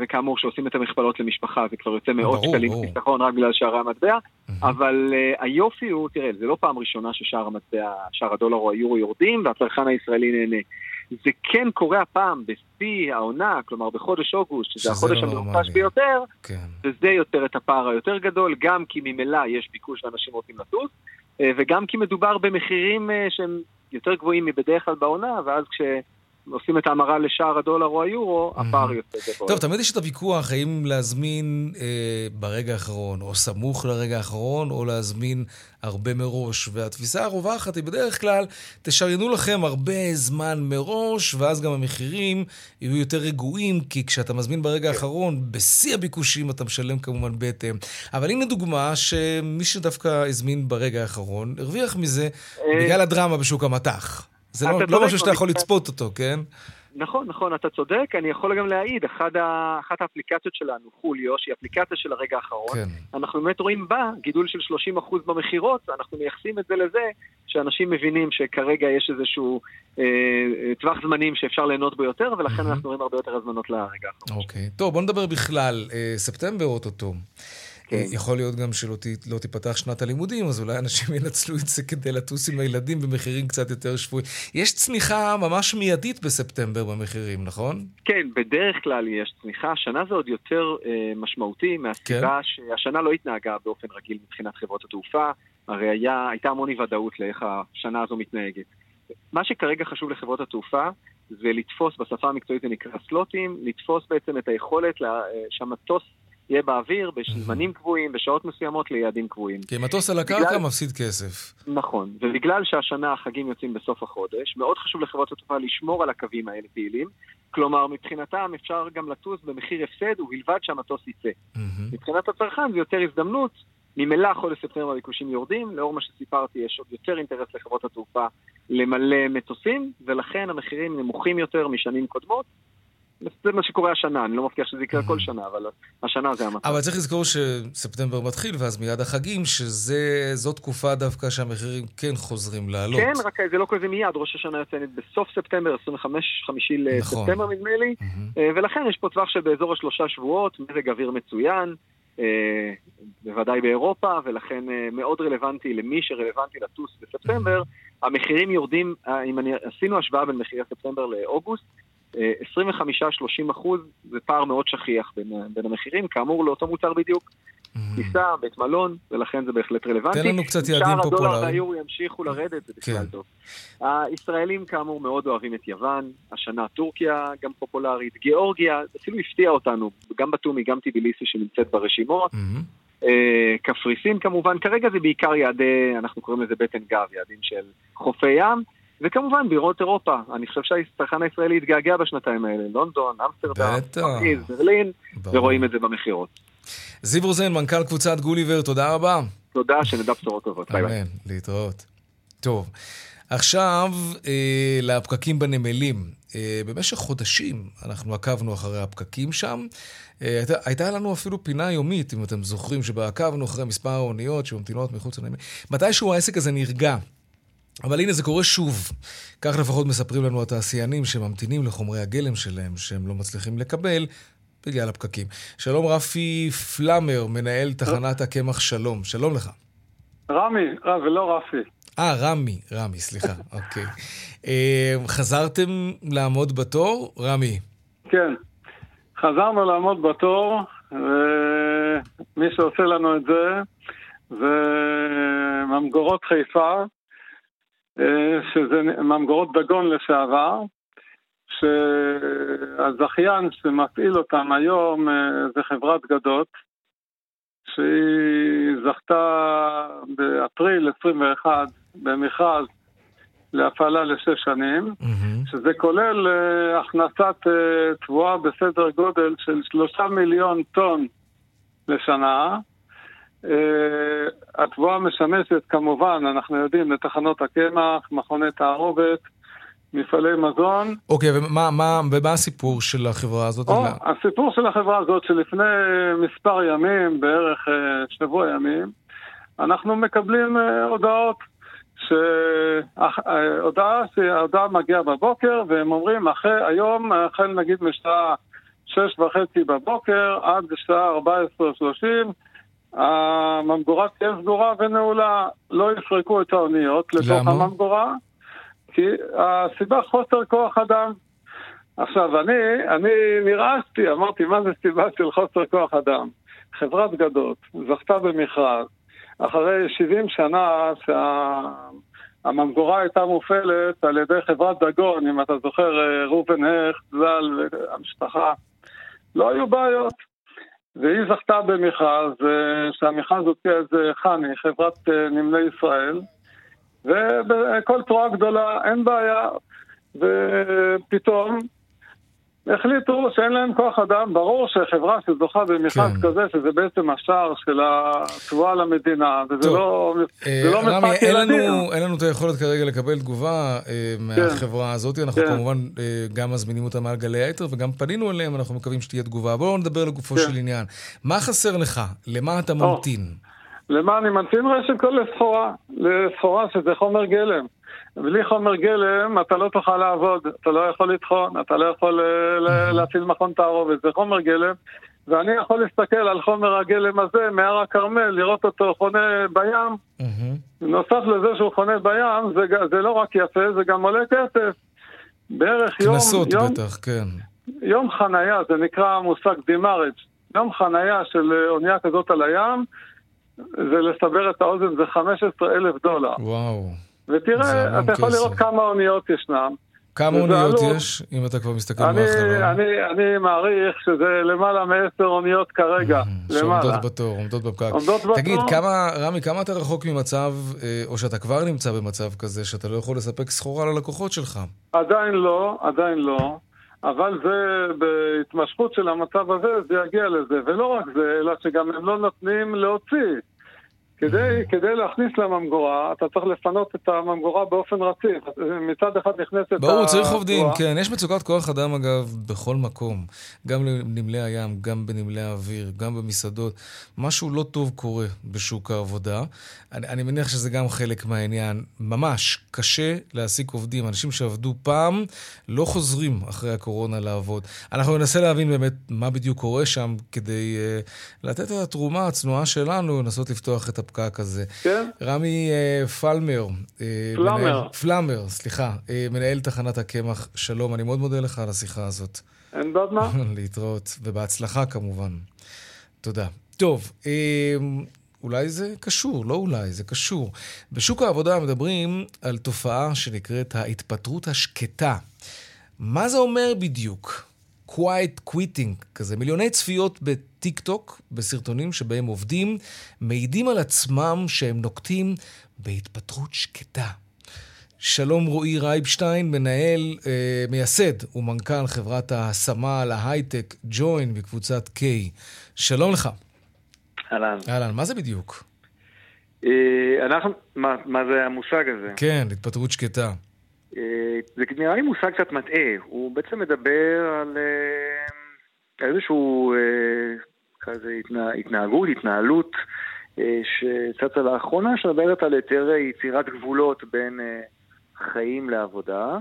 וכאמור, כשעושים את המכפלות למשפחה זה כבר יוצא מאות שקלים חיסכון רק בגלל שערי המטבע, אבל היופי הוא, תראה, זה לא פעם ראשונה ששער המטבע, שער הדולר או היורו יורדים והצרכן הישראלי נהנה. זה כן קורה הפעם בשיא העונה, כלומר בחודש אוגוסט, שזה החודש לא המרופש ביותר, כן. וזה יוצר את הפער היותר גדול, גם כי ממילא יש ביקוש ואנשים רוצים לטוס, וגם כי מדובר במחירים שהם יותר גבוהים מבדרך כלל בעונה, ואז כש... עושים את ההמרה לשער הדולר או היורו, הפער יוצא גדול. טוב, תמיד יש את הוויכוח האם להזמין אה, ברגע האחרון, או סמוך לרגע האחרון, או להזמין הרבה מראש. והתפיסה הרווחת היא בדרך כלל, תשריינו לכם הרבה זמן מראש, ואז גם המחירים יהיו יותר רגועים, כי כשאתה מזמין ברגע האחרון, בשיא הביקושים אתה משלם כמובן בהתאם. אבל הנה דוגמה שמי שדווקא הזמין ברגע האחרון, הרוויח מזה בגלל הדרמה בשוק המטח. זה לא, לא משהו שאתה יכול לצפות אותו, כן? נכון, נכון, אתה צודק. אני יכול גם להעיד, אחת, ה... אחת האפליקציות שלנו, חוליו, שהיא אפליקציה של הרגע האחרון, כן. אנחנו באמת רואים בה גידול של 30% במכירות, אנחנו מייחסים את זה לזה שאנשים מבינים שכרגע יש איזשהו אה, טווח זמנים שאפשר ליהנות בו יותר, ולכן mm-hmm. אנחנו רואים הרבה יותר הזמנות לרגע האחרון. אוקיי. טוב, בוא נדבר בכלל. אה, ספטמבר אוטוטו. כן. יכול להיות גם שלא לא תיפתח שנת הלימודים, אז אולי אנשים ינצלו את זה כדי לטוס עם הילדים במחירים קצת יותר שפויים. יש צניחה ממש מיידית בספטמבר במחירים, נכון? כן, בדרך כלל יש צניחה. השנה זה עוד יותר אה, משמעותי, מהסיבה כן. שהשנה לא התנהגה באופן רגיל מבחינת חברות התעופה. הרי היה, הייתה המון אי ודאות לאיך השנה הזו מתנהגת. מה שכרגע חשוב לחברות התעופה זה לתפוס, בשפה המקצועית זה נקרא סלוטים, לתפוס בעצם את היכולת לה, אה, שהמטוס יהיה באוויר בזמנים קבועים, בשעות מסוימות ליעדים קבועים. כי מטוס על הקרקע בגלל... מפסיד כסף. נכון, ובגלל שהשנה החגים יוצאים בסוף החודש, מאוד חשוב לחברות התעופה לשמור על הקווים האלה פעילים. כלומר, מבחינתם אפשר גם לטוס במחיר הפסד ובלבד שהמטוס יצא. Mm-hmm. מבחינת הצרכן זה יותר הזדמנות, ממילא חודש ספטמבר הביקושים יורדים, לאור מה שסיפרתי יש עוד יותר אינטרס לחברות התעופה למלא מטוסים, ולכן המחירים נמוכים יותר משנים קודמות. זה מה שקורה השנה, אני לא מבטיח שזה יקרה כל שנה, אבל השנה זה המצב. אבל צריך לזכור שספטמבר מתחיל, ואז מיד החגים, שזו תקופה דווקא שהמחירים כן חוזרים לעלות. כן, רק זה לא כזה מיד, ראש השנה יוצאת בסוף ספטמבר, 25 לספטמבר נכון. נדמה לי, ולכן יש פה טווח של באזור השלושה שבועות, מזג אוויר מצוין. אה, בוודאי באירופה, ולכן אה, מאוד רלוונטי למי שרלוונטי לטוס בספטמבר. המחירים יורדים, אה, אם אני, עשינו השוואה בין מחירי ספטמבר לאוגוסט, 25-30 אחוז זה פער מאוד שכיח בין, בין המחירים, כאמור לאותו מוצר בדיוק. טיסה, בית מלון, ולכן זה בהחלט רלוונטי. תן לנו קצת יעדים פופולריים. שער הדולר והיורו ימשיכו לרדת, זה בכלל כן. טוב. הישראלים כאמור מאוד אוהבים את יוון, השנה טורקיה גם פופולרית, גיאורגיה אפילו הפתיעה אותנו, גם בתומי, גם טיביליסי שנמצאת ברשימות. אה, קפריסין כמובן, כרגע זה בעיקר יעדי, אנחנו קוראים לזה בטן גב, יעדים של חופי ים. וכמובן בירות אירופה. אני חושב שהצרכן הישראלי התגעגע בשנתיים האלה. לונדון, אמסטרדם, פריז, ברלין, ורואים את זה במכירות. זיו רוזן, מנכ"ל קבוצת גוליבר, תודה רבה. תודה, שנדע בשורות טובות. ביי ביי. אמן, להתראות. טוב, עכשיו אה, לפקקים בנמלים. אה, במשך חודשים אנחנו עקבנו אחרי הפקקים שם. אה, הייתה, הייתה לנו אפילו פינה יומית, אם אתם זוכרים, שבה עקבנו אחרי מספר האוניות שממתינות מחוץ לנמלים. מתישהו העסק הזה נרגע. אבל הנה זה קורה שוב. כך לפחות מספרים לנו התעשיינים שממתינים לחומרי הגלם שלהם, שהם לא מצליחים לקבל בגלל הפקקים. שלום רפי פלאמר, מנהל תחנת הקמח שלום. שלום לך. רמי, אה, ולא רפי. אה, רמי, רמי, סליחה, אוקיי. אה, חזרתם לעמוד בתור, רמי? כן, חזרנו לעמוד בתור, ומי שעושה לנו את זה זה ממגורות חיפה, שזה ממגורות דגון לשעבר, שהזכיין שמפעיל אותם היום אה, זה חברת גדות, שהיא זכתה באפריל 21 במכרז להפעלה לשש שנים, שזה כולל uh, הכנסת uh, תבואה בסדר גודל של שלושה מיליון טון לשנה. Uh, התבואה משמשת כמובן, אנחנו יודעים, לתחנות הקמח, מכוני תערובת, מפעלי מזון. אוקיי, ומה מה, ומה הסיפור של החברה הזאת? או, הסיפור של החברה הזאת שלפני מספר ימים, בערך uh, שבוע ימים, אנחנו מקבלים uh, הודעות שההודעה שההודעה מגיעה בבוקר והם אומרים אחרי היום, החל נגיד משעה שש וחצי בבוקר עד שעה ארבע עשרה שלושים הממגורה תהיה סגורה ונעולה, לא יפרקו את האוניות לתוך הממגורה כי הסיבה חוסר כוח אדם. עכשיו, אני, אני נרעשתי, אמרתי, מה זה סיבה של חוסר כוח אדם? חברת גדות זכתה במכרז אחרי 70 שנה שהממגורה הייתה מופעלת על ידי חברת דגון, אם אתה זוכר, ראובן הכט, ז"ל והמשפחה, לא היו בעיות. והיא זכתה במכרז, שהמכרז הוציאה איזה חני, חברת נמלי ישראל, ובכל תרועה גדולה אין בעיה, ופתאום החליטו שאין להם כוח אדם, ברור שחברה שזוכה במכרז כן. כזה, שזה בעצם השער של התבואה למדינה, וזה טוב. לא, אה, לא משחק ילדים. לנו, אין לנו את היכולת כרגע לקבל תגובה אה, מהחברה כן. הזאת, אנחנו כן. כמובן אה, גם מזמינים אותה מעל גלי היתר, וגם פנינו אליהם, אנחנו מקווים שתהיה תגובה. בואו נדבר לגופו כן. של עניין. מה חסר לך? למה אתה ממתין? למה אני ממתין? ראשית כל לסחורה, לסחורה שזה חומר גלם. בלי חומר גלם אתה לא תוכל לעבוד, אתה לא יכול לטחון, אתה לא יכול אה, להפעיל מכון תערובת, זה חומר גלם. ואני יכול להסתכל על חומר הגלם הזה מהר הכרמל, לראות אותו חונה בים. נוסף לזה שהוא חונה בים, זה, זה לא רק יפה, זה גם עולה כסף. בערך יום... קנסות בטח, כן. יום חנייה, זה נקרא מושג דימארג'. יום חנייה של אה, אונייה כזאת על הים, זה לסבר את האוזן, זה 15 אלף דולר. וואו. ותראה, אתה יכול כסף. לראות כמה אוניות ישנם. כמה אוניות עלו... יש, אם אתה כבר מסתכל אני, מהחלום? אני, אני מעריך שזה למעלה מעשר אוניות כרגע, למעלה. שעומדות בתור, עומדות בפקק. עומדות בתור. תגיד, כמה, רמי, כמה אתה רחוק ממצב, אה, או שאתה כבר נמצא במצב כזה, שאתה לא יכול לספק סחורה ללקוחות שלך? עדיין לא, עדיין לא. אבל זה, בהתמשכות של המצב הזה, זה יגיע לזה. ולא רק זה, אלא שגם הם לא נותנים להוציא. כדי, כדי להכניס לממגורה, אתה צריך לפנות את הממגורה באופן רציף. מצד אחד נכנסת... ברור, צריך עובדים, כן. יש מצוקת כוח אדם, אגב, בכל מקום. גם בנמלי הים, גם בנמלי האוויר, גם במסעדות. משהו לא טוב קורה בשוק העבודה. אני, אני מניח שזה גם חלק מהעניין. ממש, קשה להעסיק עובדים. אנשים שעבדו פעם לא חוזרים אחרי הקורונה לעבוד. אנחנו ננסה להבין באמת מה בדיוק קורה שם, כדי uh, לתת את התרומה הצנועה שלנו, לנסות לפתוח את הפקק הזה. כן. רמי uh, פלמר. Uh, פלמר. מנהל, פלמר, סליחה. Uh, מנהל תחנת הקמח. שלום, אני מאוד מודה לך על השיחה הזאת. אין בעד מה. להתראות, ובהצלחה כמובן. תודה. טוב, אולי זה קשור, לא אולי, זה קשור. בשוק העבודה מדברים על תופעה שנקראת ההתפטרות השקטה. מה זה אומר בדיוק? Quiet quitting כזה. מיליוני צפיות בטיק טוק, בסרטונים שבהם עובדים, מעידים על עצמם שהם נוקטים בהתפטרות שקטה. שלום רועי רייבשטיין, מנהל, אה, מייסד ומנכ"ל חברת ההשמה להייטק ג'וין בקבוצת K. שלום לך. אהלן. אהלן, מה זה בדיוק? אה, אנחנו, מה, מה זה המושג הזה? כן, התפטרות שקטה. אה, זה נראה לי מושג קצת מטעה, הוא בעצם מדבר על אה, איזשהו כזה התנהגות, התנהלות שצצה לאחרונה, שמדברת על יותר יצירת גבולות בין חיים לעבודה,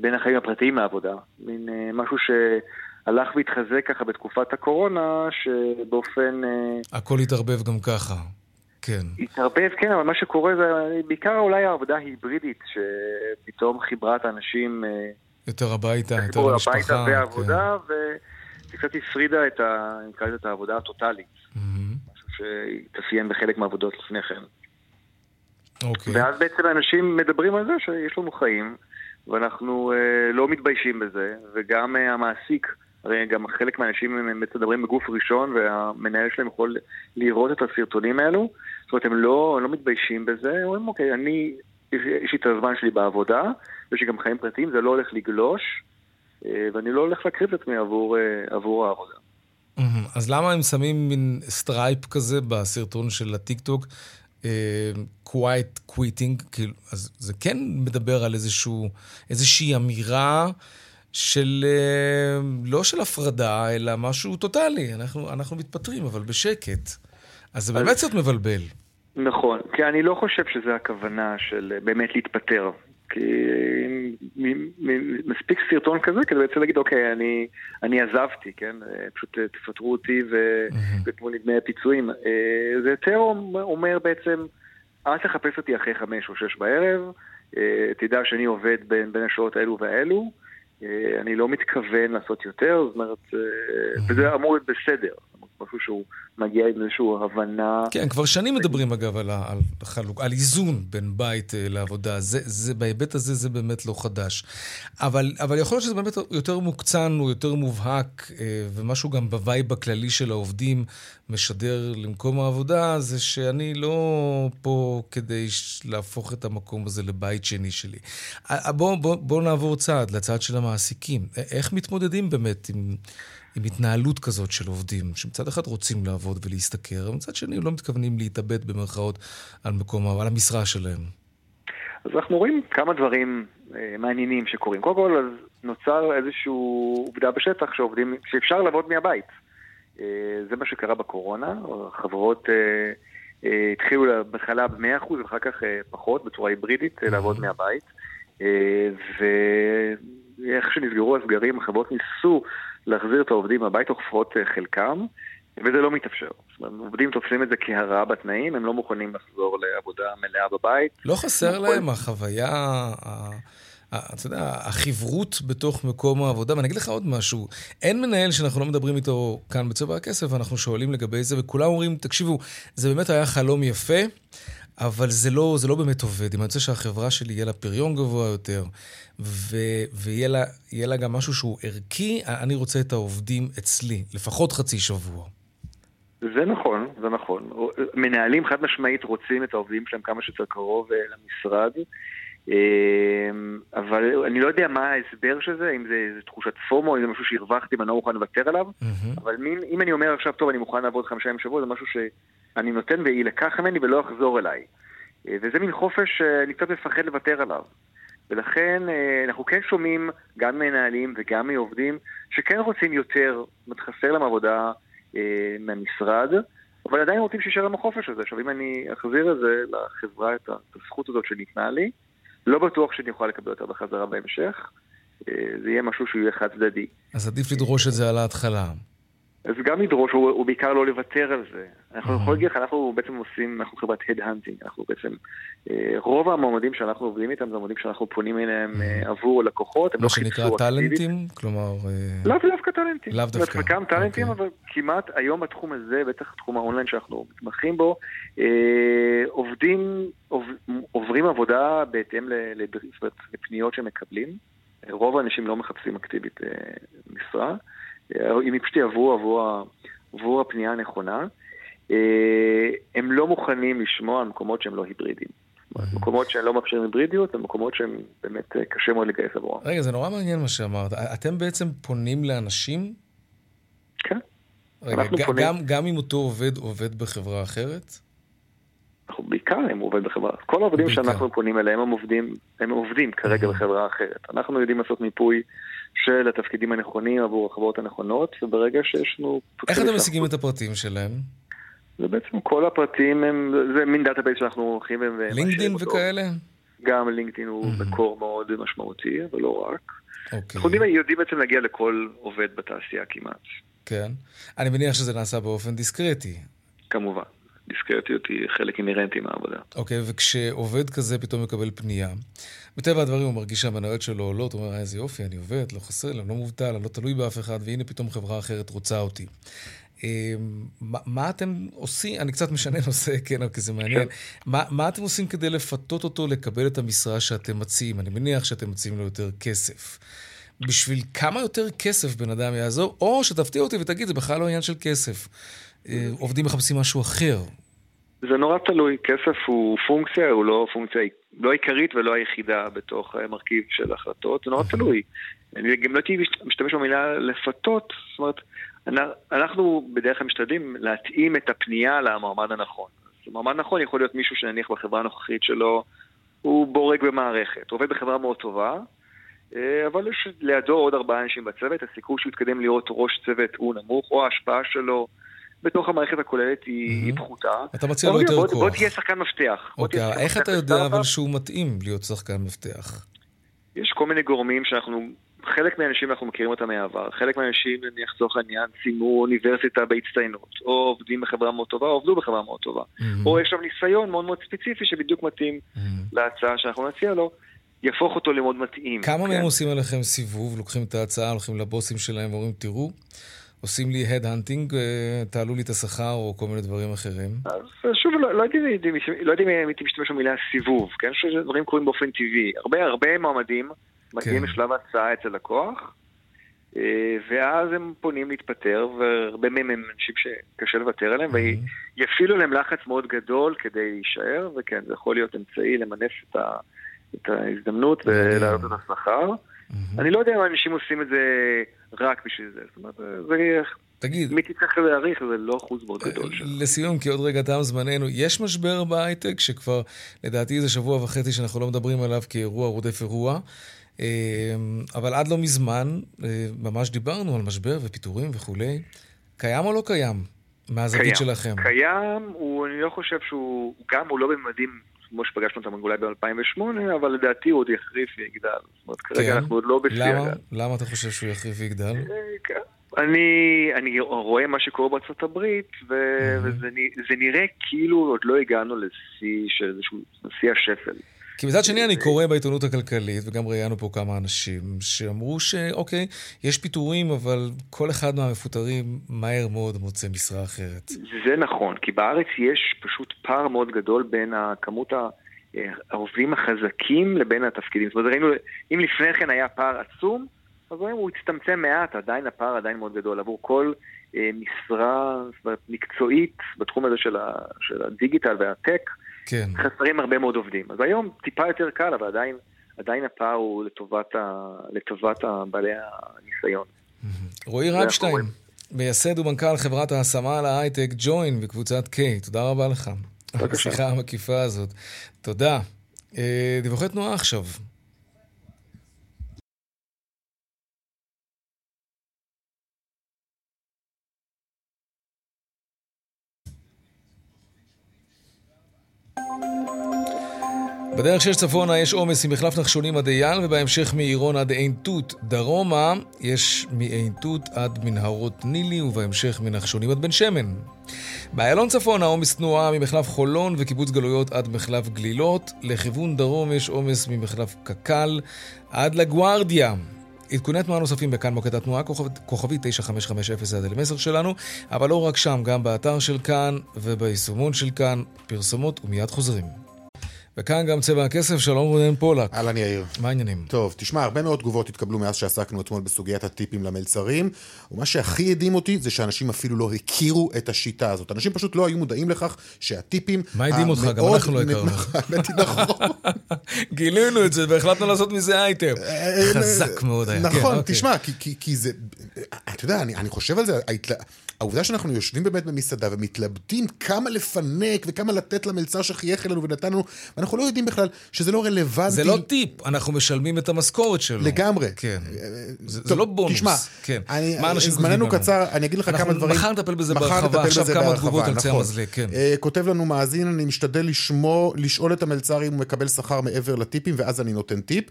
בין החיים הפרטיים לעבודה. מין משהו ש... הלך והתחזק ככה בתקופת הקורונה, שבאופן... הכל התערבב גם ככה. כן. התערבב, כן, אבל מה שקורה זה בעיקר אולי העבודה ההיברידית, שפתאום חיברה את האנשים... אה, יותר הביתה, יותר למשפחה. הביתה והעבודה, כן. וזה קצת הפרידה את, ה... את העבודה הטוטאלית. Mm-hmm. משהו שהתאפיין בחלק מהעבודות לפני כן. אוקיי. ואז בעצם אנשים מדברים על זה שיש לנו חיים, ואנחנו אה, לא מתביישים בזה, וגם אה, המעסיק... הרי גם חלק מהאנשים הם מדברים בגוף ראשון והמנהל שלהם יכול לראות את הסרטונים האלו. זאת אומרת, הם לא, לא מתביישים בזה, אומרים, אוקיי, אני, יש לי את הזמן שלי בעבודה, יש לי גם חיים פרטיים, זה לא הולך לגלוש, אה, ואני לא הולך להקריב את עצמי עבור, אה, עבור העבודה. אז למה הם שמים מין strip כזה בסרטון של הטיקטוק? quiet quitting, כאילו, אז זה כן מדבר על איזשהו, איזושהי אמירה של, לא של הפרדה, אלא משהו טוטאלי. אנחנו, אנחנו מתפטרים, אבל בשקט. אז זה באמת קצת מבלבל. נכון, כי אני לא חושב שזו הכוונה של באמת להתפטר. כי מספיק סרטון כזה כדי בעצם להגיד, אוקיי, אני, אני עזבתי, כן? פשוט תפטרו אותי ותנו לי דמי הפיצויים. אה, זה יותר אומר בעצם, אל תחפש אותי אחרי חמש או שש בערב, אה, תדע שאני עובד בין, בין השעות האלו והאלו. אה, אני לא מתכוון לעשות יותר, זאת אומרת, וזה אמור להיות בסדר. משהו שהוא מגיע עם איזושהי הבנה. כן, כבר שנים מדברים אגב על, על, חלוק, על איזון בין בית אה, לעבודה. זה, זה, בהיבט הזה זה באמת לא חדש. אבל, אבל יכול להיות שזה באמת יותר מוקצן, הוא יותר מובהק, ומשהו גם ב vibe הכללי של העובדים משדר למקום העבודה, זה שאני לא פה כדי להפוך את המקום הזה לבית שני שלי. בואו בוא, בוא נעבור צעד, לצד של המעסיקים. איך מתמודדים באמת עם... עם התנהלות כזאת של עובדים, שמצד אחד רוצים לעבוד ולהשתכר, ומצד שני לא מתכוונים להתאבד במרכאות על מקום, על המשרה שלהם. אז אנחנו רואים כמה דברים אה, מעניינים שקורים. קודם כל, אז נוצר איזושהי עובדה בשטח שעובדים, שאפשר לעבוד מהבית. אה, זה מה שקרה בקורונה, החברות אה, אה, התחילו בהתחלה ב-100% ואחר כך פחות, בצורה היברידית, לעבוד מהבית. אה, ואיך שנסגרו הסגרים, החברות ניסו להחזיר את העובדים הביתה, לפחות חלקם, וזה לא מתאפשר. זאת אומרת, עובדים תופסים את זה כהרעה בתנאים, הם לא מוכנים לחזור לעבודה מלאה בבית. לא חסר להם החוויה, אתה יודע, החברות בתוך מקום העבודה. ואני אגיד לך עוד משהו, אין מנהל שאנחנו לא מדברים איתו כאן בצבע הכסף, ואנחנו שואלים לגבי זה, וכולם אומרים, תקשיבו, זה באמת היה חלום יפה. אבל זה לא, זה לא באמת עובד. אם אני רוצה שהחברה שלי יהיה לה פריון גבוה יותר, ו- ויהיה לה, לה גם משהו שהוא ערכי, אני רוצה את העובדים אצלי, לפחות חצי שבוע. זה נכון, זה נכון. מנהלים חד משמעית רוצים את העובדים שלהם כמה שיותר קרוב אה, למשרד, אבל אני לא יודע מה ההסבר של זה, אם זה, זה תחושת פומו, אם זה משהו שהרווחתי ואני לא מוכן לוותר עליו, mm-hmm. אבל מין, אם אני אומר עכשיו, טוב, אני מוכן לעבוד חמישה ימים בשבוע, זה משהו שאני נותן ויילקח ממני ולא יחזור אליי. אה, וזה מין חופש שאני קצת מפחד לוותר עליו. ולכן אה, אנחנו כן שומעים גם מנהלים וגם מעובדים שכן רוצים יותר, חסר להם עבודה אה, מהמשרד, אבל עדיין רוצים שישאר להם החופש הזה. עכשיו אם אני אחזיר את זה לחברה, את הזכות הזאת שניתנה לי, לא בטוח שאני אוכל לקבל אותה בחזרה בהמשך. אה, זה יהיה משהו שהוא יהיה חד צדדי. אז עדיף לדרוש את זה על ההתחלה. אז גם לדרוש, הוא, הוא בעיקר לא לוותר על זה. אנחנו יכולים להגיד לך, אנחנו בעצם עושים, אנחנו חברת head hunting, אנחנו בעצם, אה, רוב המועמדים שאנחנו עובדים איתם זה מועמדים שאנחנו פונים אליהם אה, עבור לקוחות, הם לא. מה שנקרא טאלנטים? כלומר... לאו דווקא טאלנטים. לאו דווקא. חלקם טאלנטים, אוקיי. אבל כמעט היום בתחום הזה, בטח תחום האונליין שאנחנו מתמחים בו, עובדים, עוברים עבודה בהתאם לפניות שמקבלים. רוב האנשים לא מחפשים אקטיבית משרה. אם פשוט יעברו עבור, עבור הפנייה הנכונה, אה, הם לא מוכנים לשמוע על מקומות שהם לא היברידיים. מקומות שהם לא מאפשרים היברידיות, הם מקומות שהם באמת אה, קשה מאוד לגייס עבורם. רגע, זה נורא מעניין מה שאמרת. אתם בעצם פונים לאנשים? כן. רגע, גם, גם אם אותו עובד עובד בחברה אחרת? אנחנו בעיקר אם הוא עובד בחברה. כל העובדים בעיקר. שאנחנו פונים אליהם הם עובדים, הם עובדים כרגע בחברה אחרת. אנחנו יודעים לעשות מיפוי של התפקידים הנכונים עבור החברות הנכונות, וברגע שיש לנו... איך אתם משיגים את הפרטים שלהם? זה בעצם כל הפרטים הם, זה מין database שאנחנו הולכים ו... לינקדין וכאלה? גם לינקדין הוא מקור מאוד משמעותי, אבל לא רק. אוקיי. אנחנו יודעים, יודעים בעצם להגיע לכל עובד בתעשייה כמעט. כן. אני מניח שזה נעשה באופן דיסקרטי. כמובן. דיסקרטיות היא חלק אינהרנטי מהעבודה. אוקיי, okay, וכשעובד כזה פתאום מקבל פנייה, מטבע הדברים הוא מרגיש שהמניות שלו עולות, הוא אומר, איזה יופי, אני עובד, לא חסר לי, אני לא מובטל, אני לא תלוי באף אחד, והנה פתאום חברה אחרת רוצה אותי. אמ, מה, מה אתם עושים, אני קצת משנה נושא, כן, כי זה מעניין. כן. מה, מה אתם עושים כדי לפתות אותו לקבל את המשרה שאתם מציעים? אני מניח שאתם מציעים לו יותר כסף. בשביל כמה יותר כסף בן אדם יעזור, או שתפתיע אותי ותגיד, זה בכלל לא עניין של כסף. אה, עובדים מחפשים משהו אחר. זה נורא תלוי, כסף הוא פונקציה, הוא לא פונקציה לא עיקרית ולא היחידה בתוך מרכיב של החלטות, זה נורא תלוי. אני גם לא הייתי משתמש במילה לפתות, זאת אומרת, אנחנו בדרך כלל משתדלים להתאים את הפנייה למועמד הנכון. מועמד נכון יכול להיות מישהו שנניח בחברה הנוכחית שלו הוא בורג במערכת, עובד בחברה מאוד טובה, אה, אבל יש לידו עוד ארבעה אנשים בצוות, הסיכוי שהוא יתקדם להיות ראש צוות הוא נמוך, או ההשפעה שלו בתוך המערכת הכוללת היא, mm-hmm. פחותה. אתה מציע לו יותר בוא, כוח. בוא תהיה שחקן מפתח. אוקיי, okay, איך אתה יודע אבל שהוא מתאים להיות שחקן מפתח? יש כל מיני גורמים שאנחנו, חלק מהאנשים אנחנו מכירים אותם מהעבר, חלק מהאנשים, נניח לצורך העניין, סיימו אוניברסיטה בהצטיינות, או עובדים בחברה מאוד טובה, או עובדו בחברה מאוד טובה, mm-hmm. או יש שם ניסיון מאוד מאוד ספציפי שבדיוק מתאים mm-hmm. להצעה שאנחנו נציע לו. יהפוך אותו למאוד מתאים. כמה כן? מהם עושים עליכם סיבוב, לוקחים את ההצעה, הולכים לבוסים שלהם ואומרים, תראו, עושים לי הד-הנטינג, אה, תעלו לי את השכר או כל מיני דברים אחרים? אז שוב, לא, לא הייתי לא יודע אם הייתי משתמש במילה סיבוב, כן? אני חושב שדברים קורים באופן טבעי. הרבה הרבה מועמדים מגיעים כן. לשלב ההצעה אצל לקוח, אה, ואז הם פונים להתפטר, והרבה מהם הם אנשים שקשה לוותר עליהם. ויפעילו להם לחץ מאוד גדול כדי להישאר, וכן, זה יכול להיות אמצעי למנף את, ה, את ההזדמנות ולהעלות את השכר. אני לא יודע אם אנשים עושים את זה רק בשביל זה. זאת אומרת, זה... תגיד. מי תצטרך להעריך, זה לא אחוז מאוד גדול שם. לסיום, כי עוד רגע תם זמננו, יש משבר בהייטק שכבר, לדעתי זה שבוע וחצי שאנחנו לא מדברים עליו כאירוע רודף אירוע. אה, אבל עד לא מזמן, אה, ממש דיברנו על משבר ופיטורים וכולי. קיים או לא קיים? מהזווית שלכם. קיים, הוא, אני לא חושב שהוא, גם הוא לא בממדים כמו שפגשנו אותם אולי ב-2008, אבל לדעתי הוא עוד יחריף ויגדל. זאת אומרת, כרגע כן. אנחנו עוד לא בשיא הגל. למה אתה חושב שהוא יחריף ויגדל? אה, כן. אני, אני רואה מה שקורה בארצות הברית, ו, mm-hmm. וזה נראה כאילו עוד לא הגענו לשיא של איזשהו, שיא השפל. כי מצד שני אני קורא בעיתונות הכלכלית, וגם ראיינו פה כמה אנשים, שאמרו שאוקיי, יש פיטורים, אבל כל אחד מהמפוטרים מהר מאוד מוצא משרה אחרת. זה נכון, כי בארץ יש פשוט פער מאוד גדול בין הכמות העובדים החזקים לבין התפקידים. זאת אומרת, ראינו, אם לפני כן היה פער עצום, אז היום הוא הצטמצם מעט, עדיין הפער עדיין מאוד גדול. עבור כל אה, משרה מקצועית בתחום הזה של, ה, של הדיגיטל והטק, כן. חסרים הרבה מאוד עובדים. אז היום טיפה יותר קל, אבל עדיין, עדיין הפער הוא לטובת, ה, לטובת בעלי הניסיון. רועי רבשטיין, מייסד ומנכ"ל חברת ההשמה על ההייטק ג'וין בקבוצת K, תודה רבה לך. על השיחה המקיפה הזאת. תודה. אה, דיווחי תנועה עכשיו. בדרך שש צפונה יש עומס ממחלף נחשונים עד אייל, ובהמשך מעירון עד עין תות דרומה יש מעין תות עד מנהרות נילי, ובהמשך מנחשונים עד בן שמן. באיילון צפונה עומס תנועה ממחלף חולון וקיבוץ גלויות עד מחלף גלילות. לכיוון דרום יש עומס ממחלף קק"ל עד לגוארדיה. עדכוני תנועה נוספים בכאן מוקד התנועה, כוכבי 9550 זה הדלמסר שלנו, אבל לא רק שם, גם באתר של כאן וביישומון של כאן, פרסומות ומיד חוזרים. וכאן גם צבע הכסף, שלום רונן פולק. אהלן יאיר. מה העניינים? טוב, תשמע, הרבה מאוד תגובות התקבלו מאז שעסקנו אתמול בסוגיית הטיפים למלצרים, ומה שהכי הדהים אותי זה שאנשים אפילו לא הכירו את השיטה הזאת. אנשים פשוט לא היו מודעים לכך שהטיפים... מה הדהים אותך? גם אנחנו לא הכרנו. נכון. גילינו את זה והחלטנו לעשות מזה אייטם. אה, אה, חזק מאוד היה. נכון, כן, אוקיי. תשמע, כי זה... אתה יודע, אני חושב על זה, העובדה שאנחנו יושבים באמת במסעדה ומתלבטים כמה לפנק וכמה לתת למלצר שחייך אלינו ונתן לנו, ואנחנו לא יודעים בכלל שזה לא רלוונטי. זה לא טיפ, אנחנו משלמים את המשכורת שלו. לגמרי. כן. זה, טוב, זה לא בונוס. תשמע, כן. אני, מה אנשים זמננו קצר, אני אגיד לך כמה דברים. מחר נטפל בזה בהרחבה, עכשיו כמה תגובות על קצה נכון. המזלג, כן. Uh, כותב לנו מאזין, אני משתדל לשמור, לשאול את המלצר אם הוא מקבל שכר מעבר לטיפים, ואז אני נותן טיפ.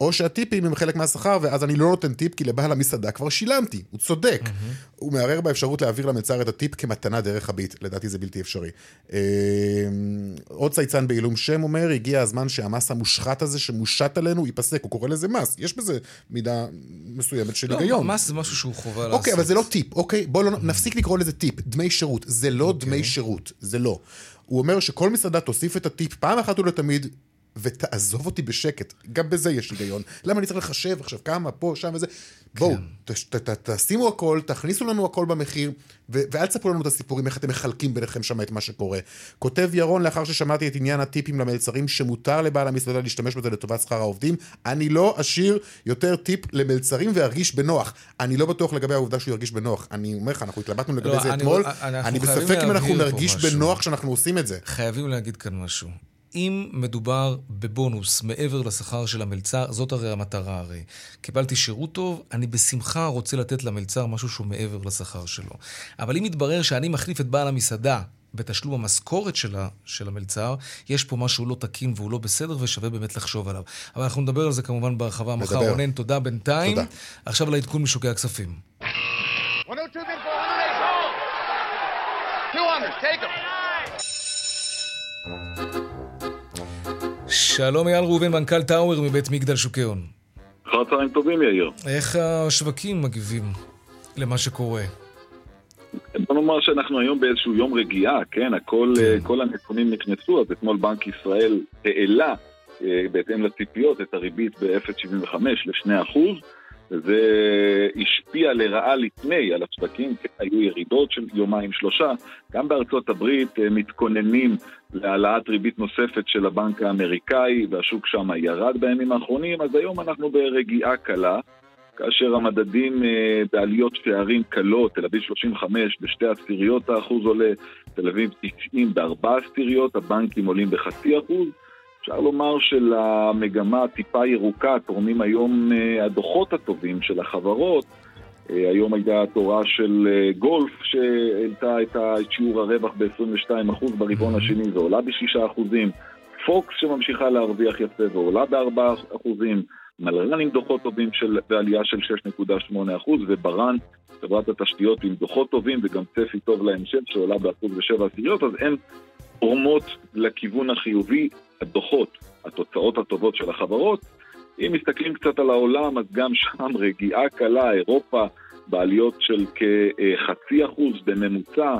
או שהטיפים הם חלק מהשכר, ואז אני לא נותן טיפ כי לבעל המסעדה כבר שילמתי, הוא צודק. Mm-hmm. הוא מערער באפשרות להעביר למלצר את הטיפ כמתנה דרך הביט, לדעתי זה בלתי אפשרי. אה, עוד צייצן בעילום שם אומר, הגיע הזמן שהמס המושחת הזה שמושת עלינו ייפסק, הוא קורא לזה מס, יש בזה מידה מסוימת של לא, היגיון. לא, מס זה משהו שהוא חובה לעשות. אוקיי, אבל זה לא טיפ, אוקיי? בואו לא, נפסיק לקרוא לזה טיפ, דמי שירות, זה לא אוקיי. דמי שירות, זה לא. הוא אומר שכל מסעדה תוסיף את הטיפ פעם אחת ולתמיד ותעזוב אותי בשקט. גם בזה יש היגיון. למה אני צריך לחשב עכשיו כמה, פה, שם וזה? בואו, כן. תשימו הכל, תכניסו לנו הכל במחיר, ואל תספרו לנו את הסיפורים, איך אתם מחלקים ביניכם שם את מה שקורה. כותב ירון, לאחר ששמעתי את עניין הטיפים למלצרים, שמותר לבעל המסעדה להשתמש בזה לטובת שכר העובדים, אני לא אשאיר יותר טיפ למלצרים וארגיש בנוח. אני לא בטוח לגבי העובדה שהוא ירגיש בנוח. אני אומר לך, אנחנו התלבטנו לגבי לא, זה אני- אתמול, אני בספק אם אנחנו נרגיש משהו. בנוח שאנחנו עושים את זה. חייבים להגיד כאן משהו. אם מדובר בבונוס מעבר לשכר של המלצר, זאת הרי המטרה הרי. קיבלתי שירות טוב, אני בשמחה רוצה לתת למלצר משהו שהוא מעבר לשכר שלו. אבל אם יתברר שאני מחליף את בעל המסעדה בתשלום המשכורת שלה, של המלצר, יש פה משהו לא תקין והוא לא בסדר ושווה באמת לחשוב עליו. אבל אנחנו נדבר על זה כמובן בהרחבה מחר. רונן, תודה בינתיים. תודה. עכשיו לעדכון משוקי הכספים. 102 bid for 100 is sold. 200, take them. שלום אייל ראובן, מנכ"ל טאוור מבית מגדל שוקי הון. אחר צהריים טובים, יאיר. איך השווקים מגיבים למה שקורה? בוא נאמר שאנחנו היום באיזשהו יום רגיעה, כן? הכל, אה, כל הנתונים נכנסו, אז אתמול בנק ישראל העלה אה, בהתאם לציפיות את הריבית ב-0.75 ל-2%, וזה השפיע לרעה לפני על כן, היו ירידות של יומיים שלושה. גם בארצות הברית אה, מתכוננים להעלאת ריבית נוספת של הבנק האמריקאי, והשוק שם ירד בימים האחרונים, אז היום אנחנו ברגיעה קלה. כאשר המדדים אה, בעליות שערים קלות, תל אביב 35 בשתי עשיריות האחוז עולה, תל אביב 90 בארבע עשיריות, הבנקים עולים בחצי אחוז. אפשר לומר שלמגמה הטיפה ירוקה תורמים היום אה, הדוחות הטובים של החברות. אה, היום הייתה תורה של אה, גולף שהעלתה את שיעור הרווח ב-22% ברבעון השני ועולה ב-6%. פוקס שממשיכה להרוויח יפה ועולה ב-4%. מלרן עם דוחות טובים של, בעלייה של 6.8% וברן, חברת התשתיות עם דוחות טובים וגם צפי טוב להמשך שעולה באחוז ושבע עשיריות, אז הן תורמות לכיוון החיובי, הדוחות, התוצאות הטובות של החברות. אם מסתכלים קצת על העולם, אז גם שם רגיעה קלה, אירופה בעליות של כחצי אחוז בממוצע.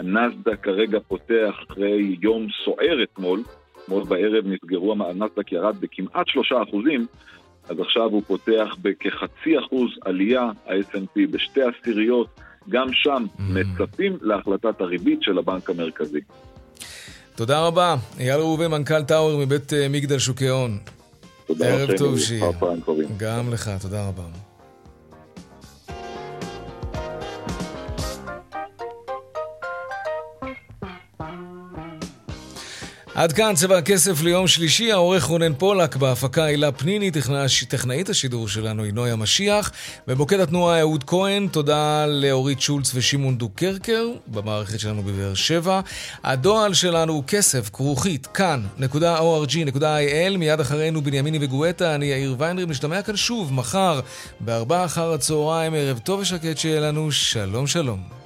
הנסדק כרגע פותח אחרי יום סוער אתמול, אתמול בערב נסגרו, הנסדק ירד בכמעט שלושה אחוזים, אז עכשיו הוא פותח בכחצי אחוז עלייה, ה-S&P בשתי עשיריות, גם שם מצפים להחלטת הריבית של הבנק המרכזי. תודה רבה. אייל ראובן, מנכ"ל טאוור מבית אה, מגדל שוקי הון. תודה ערב טוב שיהיה. גם לך, תודה רבה. עד כאן צבע הכסף ליום שלישי, העורך רונן פולק, בהפקה הילה פניני, טכנא- טכנאית השידור שלנו היא נויה משיח, במוקד התנועה אהוד כהן, תודה לאורית שולץ ושמעון דוקרקר, במערכת שלנו בבאר שבע. הדואל שלנו הוא כסף, כרוכית, כאן.org.il, מיד אחרינו בנימיני וגואטה, אני יאיר ויינרי, משתמע כאן שוב, מחר, בארבעה אחר הצהריים, ערב טוב ושקט שיהיה לנו, שלום שלום.